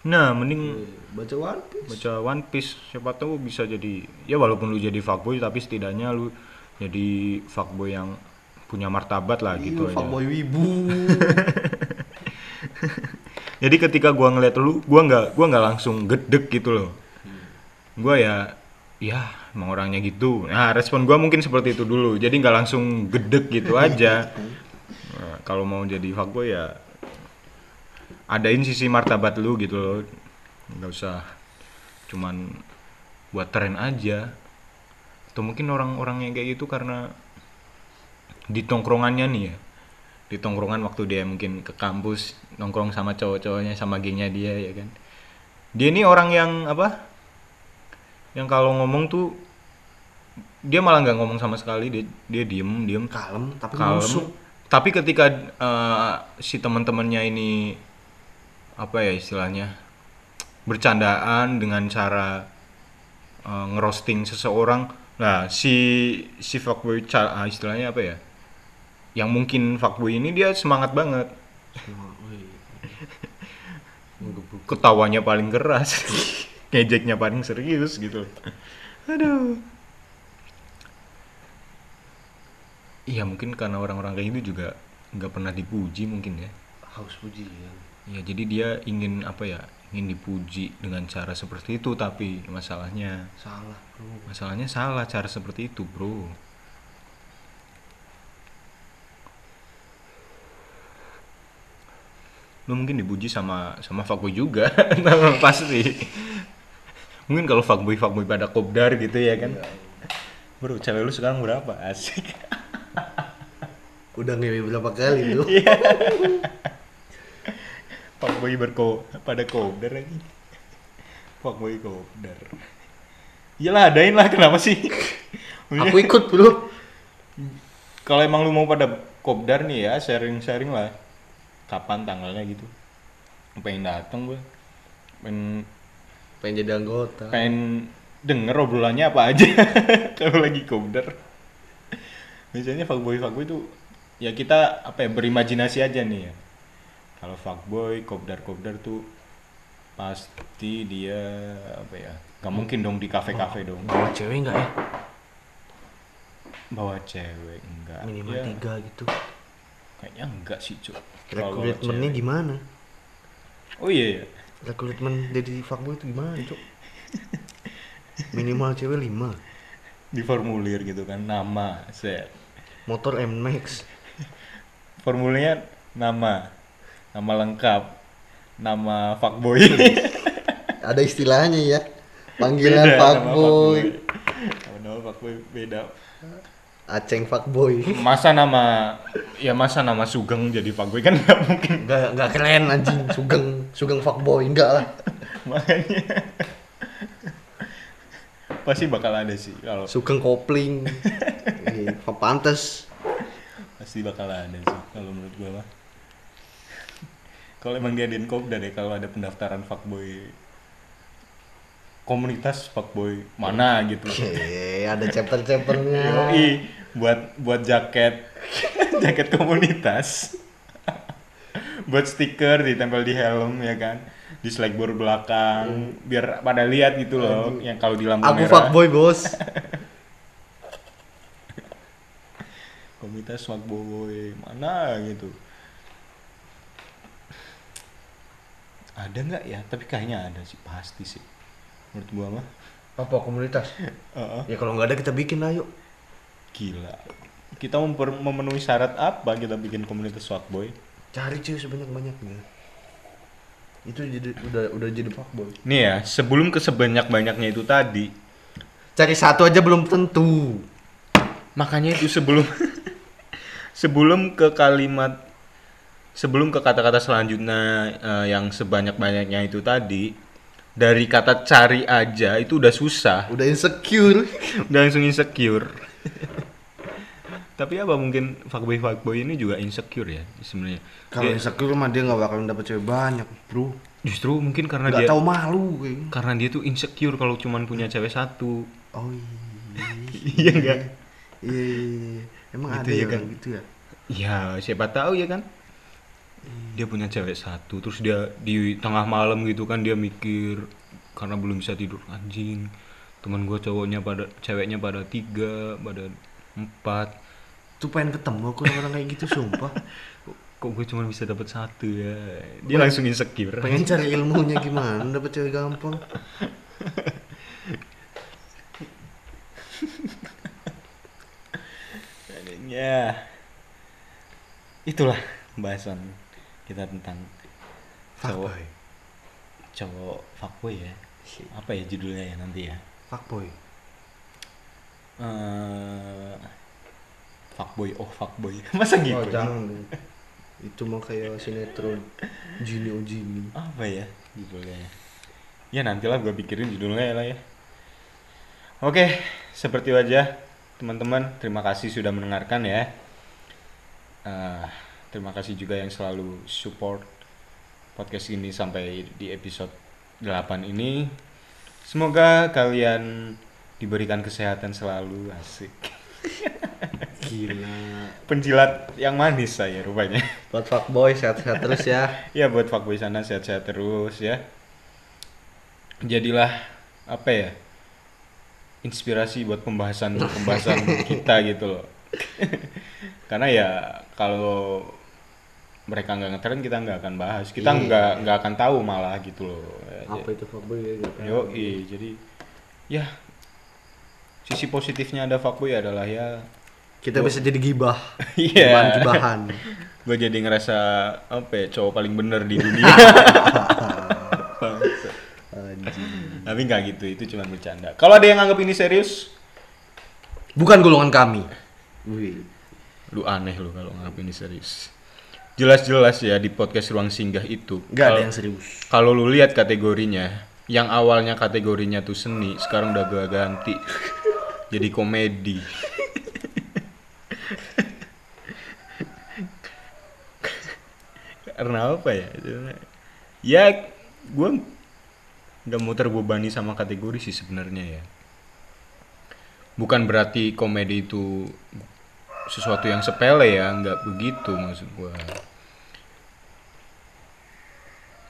Nah mending baca One Piece. baca One Piece. Siapa tahu bisa jadi ya walaupun lu jadi fuckboy tapi setidaknya lu jadi fuckboy yang punya martabat lah gitu Iya, aja. fuckboy wibu Jadi ketika gua ngeliat lu, gua nggak gua nggak langsung gedek gitu loh. Gua ya ya emang orangnya gitu. Nah, respon gua mungkin seperti itu dulu. Jadi nggak langsung gedek gitu aja. Nah, kalau mau jadi fuckboy ya adain sisi martabat lu gitu loh. Nggak usah cuman buat tren aja. Atau mungkin orang-orang yang kayak gitu karena di tongkrongannya nih ya di tongkrongan waktu dia mungkin ke kampus nongkrong sama cowok-cowoknya sama gengnya dia ya kan. Dia ini orang yang apa yang kalau ngomong tuh dia malah nggak ngomong sama sekali. Dia dia diem diem. Kalem tapi kalem. nusuk. Tapi ketika eh, si teman-temannya ini apa ya istilahnya bercandaan dengan cara eh, ngerosting seseorang nah si si fuckboy ah, istilahnya apa ya yang mungkin fuckboy ini dia semangat banget. Ketawanya paling keras. Ngejeknya paling serius gitu. Aduh. Iya mungkin karena orang-orang kayak gitu juga nggak pernah dipuji mungkin ya. Haus pujian. ya. Jadi dia ingin apa ya ingin dipuji dengan cara seperti itu tapi masalahnya Salah, Bro. masalahnya salah cara seperti itu bro lu mungkin dipuji sama sama fuckboy juga. Pasti. Mungkin kalau fuckboy fuckboy pada kopdar gitu ya kan. Bro cewek lu sekarang berapa? Asik. Udah ngewe berapa kali tuh? fuckboy berko pada kopdar lagi. Fuckboy kopdar. Iyalah adain lah kenapa sih? Aku ikut, Bro. kalau emang lu mau pada kopdar nih ya sharing-sharing lah kapan tanggalnya gitu? Pengen dateng gue pengen Pengen jadi anggota. pengen denger obrolannya apa aja. Kalau lagi kopdar biasanya fuckboy fuckboy itu ya kita apa ya berimajinasi aja nih ya. Kalau fuckboy kopdar kopdar tuh pasti dia apa ya nggak mungkin dong di kafe kafe dong. Bawa cewek enggak ya? bawa cewek enggak Minimal Ya, tiga gitu. kayaknya enggak sih bawa Rekrutmennya gimana? oh iya, iya. Rekrutmen jadi fuckboy itu gimana, Cuk? Minimal cewek 5. di formulir gitu kan nama set Motor M-Max. formulirnya nama nama lengkap nama fuckboy Ada istilahnya ya. Panggilan Beda nama fuckboy. nama nama fuckboy beda Aceng fuckboy. masa nama ya masa nama sugeng jadi fuckboy kan nggak mungkin Enggak enggak keren anjing, sugeng, sugeng fuckboy enggak lah. makanya pasti bakal ada sih kalau Sugeng kopling. Iya, pantes. pasti bakal ada sih kalau menurut gua mah kalau emang diadain kopdar ya kalau ada pendaftaran fuckboy komunitas fuckboy mana gitu Oke, ada chapter-chapternya. Yoi, buat buat jaket jaket komunitas. Buat stiker ditempel di helm ya kan? Di slagboard belakang biar pada lihat gitu loh yang kalau di lampu Aku merah. fuckboy, Bos. komunitas fuckboy mana gitu. Ada nggak ya? Tapi kayaknya ada sih pasti sih. Menurut gua mah. Apa komunitas? Heeh. Ya kalau nggak ada kita bikin lah yuk. Gila kita memper- memenuhi syarat apa kita bikin komunitas fuckboy Cari cewek sebanyak-banyaknya. Itu jadi udah udah jadi fuckboy. Nih ya, sebelum ke sebanyak-banyaknya itu tadi, Cari satu aja belum tentu. makanya itu sebelum sebelum ke kalimat sebelum ke kata-kata selanjutnya eh, yang sebanyak-banyaknya itu tadi, dari kata cari aja itu udah susah, Udah insecure. udah langsung insecure. Tapi apa mungkin fuckboy fuckboy ini juga insecure ya sebenarnya. Kalau insecure mah dia nggak bakalan dapet cewek banyak, bro. justru mungkin karena Nggak dia tahu malu kayaknya. karena dia tuh insecure kalau cuman punya cewek satu. Oh iya. Iya enggak? Iya, iya, iya. Emang Gitu ada ya ya kan? gitu ya? Ya, siapa tahu ya kan. Dia punya cewek satu, terus dia di tengah malam gitu kan dia mikir karena belum bisa tidur anjing. Teman gue cowoknya pada ceweknya pada tiga, pada empat. Tuh pengen ketemu aku sama orang kayak gitu sumpah. Kok gue cuma bisa dapat satu ya? Dia langsung insecure. Pengen cari ilmunya gimana dapet cewek gampang. Ya, itulah pembahasan kita tentang cowok Fuckboy. cowok fuckboy ya. Apa ya judulnya ya nanti ya? Fuckboy. eh fuckboy oh fuckboy. Masa gitu? Oh, jangan. Itu mah kayak sinetron Jini oh Jini. apa ya? Judulnya ya. Ya nantilah gue pikirin judulnya lah ya. Oke seperti wajah teman-teman terima kasih sudah mendengarkan ya. Eh, terima kasih juga yang selalu support podcast ini sampai di episode 8 ini. Semoga kalian diberikan kesehatan selalu asik Gila. Penjilat yang manis saya rupanya. Buat fuckboy sehat-sehat terus ya. ya buat fuckboy sana sehat-sehat terus ya. Jadilah apa ya? Inspirasi buat pembahasan-pembahasan kita gitu loh. Karena ya kalau mereka nggak ngetren kita nggak akan bahas. Kita Iya. nggak nggak akan tahu malah gitu loh. Apa itu fuckboy ya? Yo, jadi ya sisi positifnya ada fuckboy adalah ya Kita bisa jadi gibah. Iya. Gibahan. gue jadi ngerasa apa ya, cowok paling bener di dunia. Tapi nggak gitu, itu cuma bercanda. Kalau ada yang anggap ini serius, Bukan golongan kami. Wih. lu aneh lu kalau nganggap ini serius. Jelas-jelas ya di podcast Ruang Singgah itu. Nggak ada yang serius. Kalau lu lihat kategorinya, yang awalnya kategorinya tuh seni, sekarang udah gue ganti jadi komedi. Karena apa ya? Ya, gue nggak mau terbebani sama kategori sih sebenarnya ya. Bukan berarti komedi itu sesuatu yang sepele ya, nggak begitu maksud gue.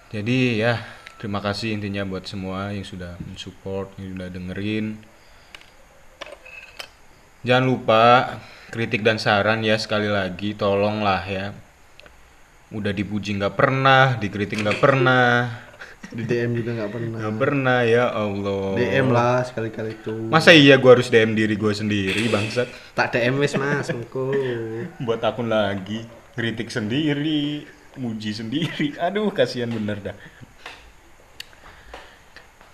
Jadi ya terima kasih intinya buat semua yang sudah mensupport, yang sudah dengerin. Jangan lupa kritik dan saran ya sekali lagi tolonglah ya. Udah dipuji nggak pernah, dikritik nggak pernah, Di DM juga nggak pernah. nggak pernah ya Allah. DM lah sekali-kali itu. Masa iya gua harus DM diri gua sendiri bangsat? Tak DM wes mas, engko. Buat akun lagi, kritik sendiri, muji sendiri. Aduh, kasihan bener dah.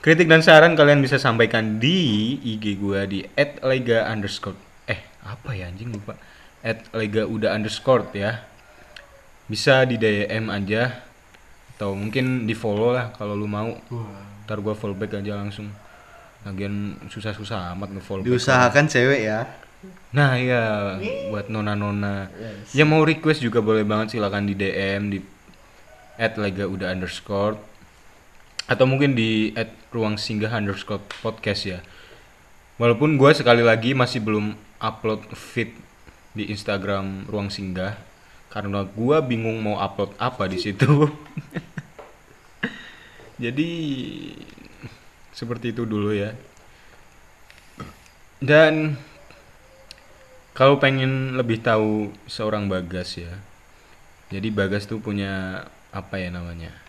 Kritik dan saran kalian bisa sampaikan di IG gua di @lega underscore eh apa ya anjing lupa. @lega udah underscore ya. Bisa di DM aja. Atau mungkin di follow lah kalau lu mau. Ntar gua follow back aja langsung. Lagian susah-susah amat nge-follow back. Diusahakan cewek ya. Nah iya. Buat nona-nona. Yang mau request juga boleh banget silakan di DM di @lega udah underscore. Atau mungkin di ruang singgah underscore podcast ya. Walaupun gue sekali lagi masih belum upload feed di Instagram ruang singgah karena gue bingung mau upload apa di situ. Jadi seperti itu dulu ya. Dan kalau pengen lebih tahu seorang Bagas ya. Jadi Bagas tuh punya apa ya namanya?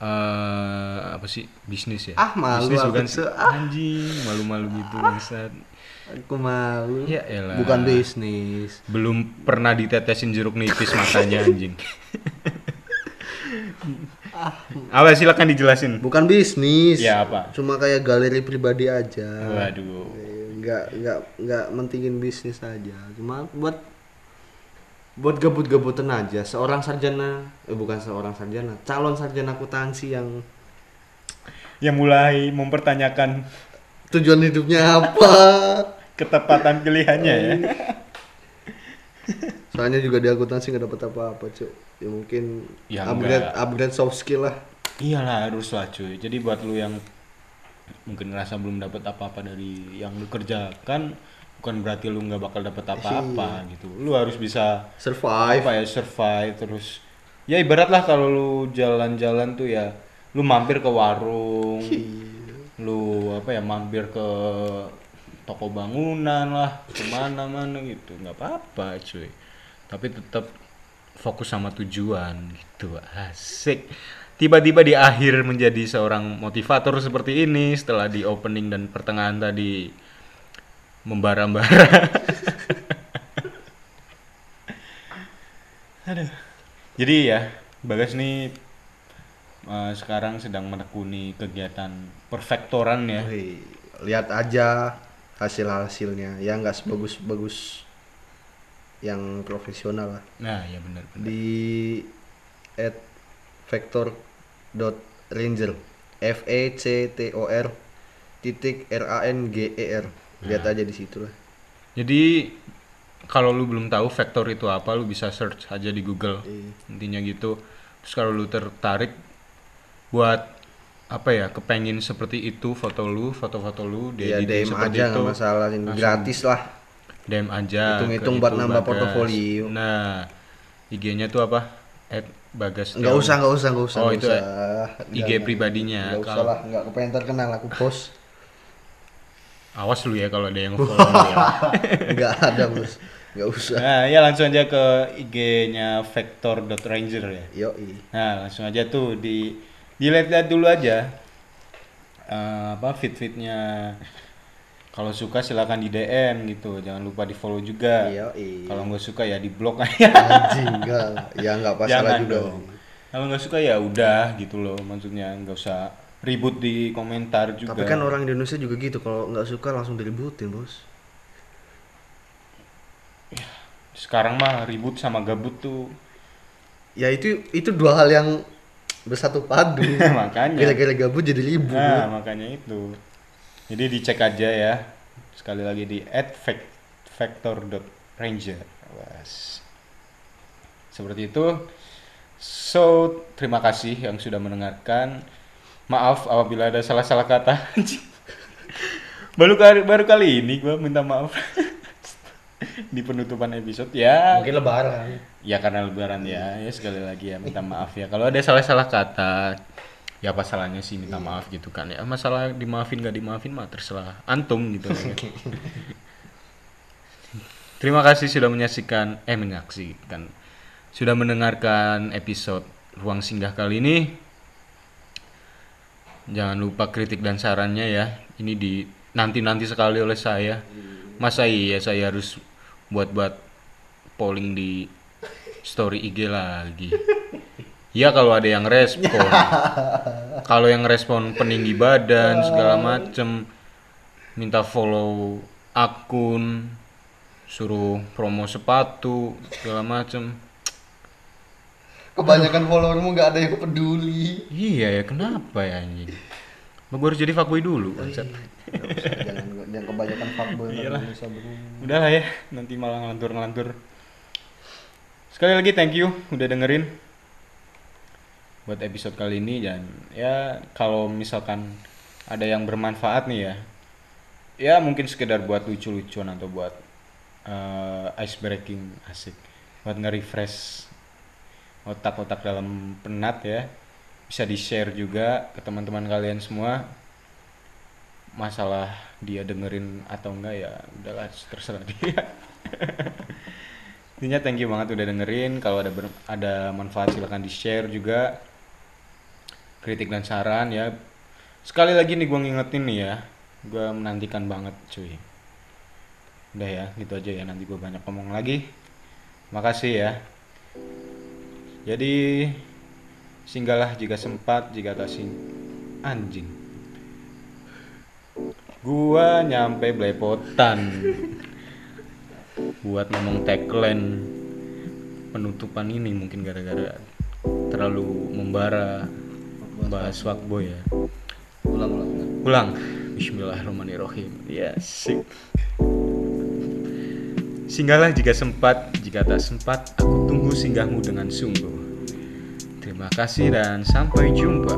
eh apa sih bisnis ya? Ah, malu bisnis bukan sih? anjing, malu-malu gitu bangsat. Aku malu. Ya elah. Bukan bisnis. Belum pernah ditetesin jeruk nipis matanya anjing. apa silakan dijelasin. Bukan bisnis. Ya, apa? Cuma kayak galeri pribadi aja. Waduh. Nggak nggak nggak mentingin bisnis aja. Cuma buat buat gabut-gabutan aja. Seorang sarjana, eh bukan seorang sarjana, calon sarjana akuntansi yang Yang mulai mempertanyakan tujuan hidupnya apa? Ketepatan pilihannya ya. Soalnya juga di akuntansi nggak dapat apa-apa, Cuk. Ya mungkin Ya, upgrade enggak. upgrade soft skill lah. Iyalah harus lah cuy. Jadi buat lu yang mungkin ngerasa belum dapat apa-apa dari yang lu kerjakan, bukan berarti lu nggak bakal dapat apa-apa gitu. Lu harus bisa Survive. apa ya survive terus. Ya ibarat lah kalau lu jalan-jalan tuh ya, lu mampir ke warung, lu apa ya mampir ke toko bangunan lah, ke mana-mana gitu, nggak apa-apa cuy. Tapi tetap fokus sama tujuan gitu, asik. Tiba-tiba di akhir menjadi seorang motivator seperti ini setelah di opening dan pertengahan tadi membara-bara. Aduh. Jadi ya, Bagas nih eh, sekarang sedang menekuni kegiatan perfektoran ya. Lihat aja hasil-hasilnya. Ya nggak sebagus-bagus yang profesional lah. Nah, ya benar benar. Di at vector dot ranger f e c t o r titik r a n g e r lihat aja di situ lah Jadi kalau lu belum tahu vektor itu apa, lu bisa search aja di Google. Iya. Intinya gitu. Terus kalau lu tertarik buat apa ya, kepengin seperti itu foto lu, foto-foto lu, ya diediting DM seperti aja itu. nggak masalah ini Langsung gratis lah DM aja Hitung-hitung buat nambah portofolio. nah IG-nya tuh apa at bagas Nggak usah, nggak usah, nggak usah. Oh, itu usah. IG Jangan. pribadinya. Nggak usah Kalau- lah, nggak kepengen terkenal aku post. awas lu ya kalau ada yang follow ya nggak ada bos, nggak usah. nah ya langsung aja ke IG-nya vector.ranger ya Yoi. Nah, langsung aja tuh di dilihat-lihat dulu aja eh, apa fit-fitnya. Kalau suka silakan di DM gitu, jangan lupa di follow juga. Kalau nggak suka ya di blok aja. Anjing enggak. Ya nggak masalah jangan juga. dong. Kalau nggak suka ya udah gitu loh, maksudnya nggak usah ribut di komentar juga. Tapi kan orang Indonesia juga gitu, kalau nggak suka langsung diributin bos. sekarang mah ribut sama gabut tuh Ya itu itu dua hal yang bersatu padu. makanya. Gara-gara gabut jadi ribut. Nah, makanya itu. Jadi dicek aja ya. Sekali lagi di @vector.ranger. Was. Seperti itu. So, terima kasih yang sudah mendengarkan. Maaf apabila ada salah-salah kata. baru kali baru kali ini gua minta maaf. di penutupan episode ya. Mungkin lebaran. Ya karena lebaran ya, ya sekali lagi ya minta maaf ya. Kalau ada salah-salah kata, ya apa salahnya sih minta maaf gitu kan ya. Masalah dimaafin gak dimaafin mah terserah antum gitu. ya. Terima kasih sudah menyaksikan, eh menyaksikan, sudah mendengarkan episode Ruang Singgah kali ini. Jangan lupa kritik dan sarannya ya. Ini di nanti-nanti sekali oleh saya. Masa iya saya harus buat-buat polling di story IG lagi. Ya kalau ada yang respon. kalau yang respon peninggi badan segala macem minta follow akun suruh promo sepatu segala macem Kebanyakan followermu nggak ada yang peduli. iya ya kenapa ya anjing gua harus jadi fuckboy dulu bangsat? Nggak usah, jangan jangan kebanyakan fuckboy. Indonesia bro. udah lah ya nanti malah ngelantur-ngelantur sekali lagi thank you udah dengerin buat episode kali ini. Dan ya kalau misalkan ada yang bermanfaat nih ya ya mungkin sekedar buat lucu-lucuan atau buat eh, ice breaking asik. Buat nge-refresh otak-otak dalam penat ya. Bisa di share juga ke teman-teman kalian semua. Masalah dia dengerin atau enggak ya udahlah terserah dia intinya thank you banget udah dengerin. Kalau ada ada manfaat silahkan di share juga. Kritik dan saran ya. Sekali lagi nih gua ngingetin nih ya. Gua menantikan banget cuy. Udah ya. Gitu aja ya. Nanti gua banyak ngomong lagi. Makasih ya. Jadi singgahlah jika sempat jika tak sing anjing. Gua nyampe belepotan buat ngomong tagline penutupan ini mungkin gara-gara terlalu membara bahas boy ya. Ulang ulang ulang. Bismillahirrahmanirrahim. Ya sik Singgahlah jika sempat, jika tak sempat, aku tunggu singgahmu dengan sungguh. Terima kasih dan sampai jumpa.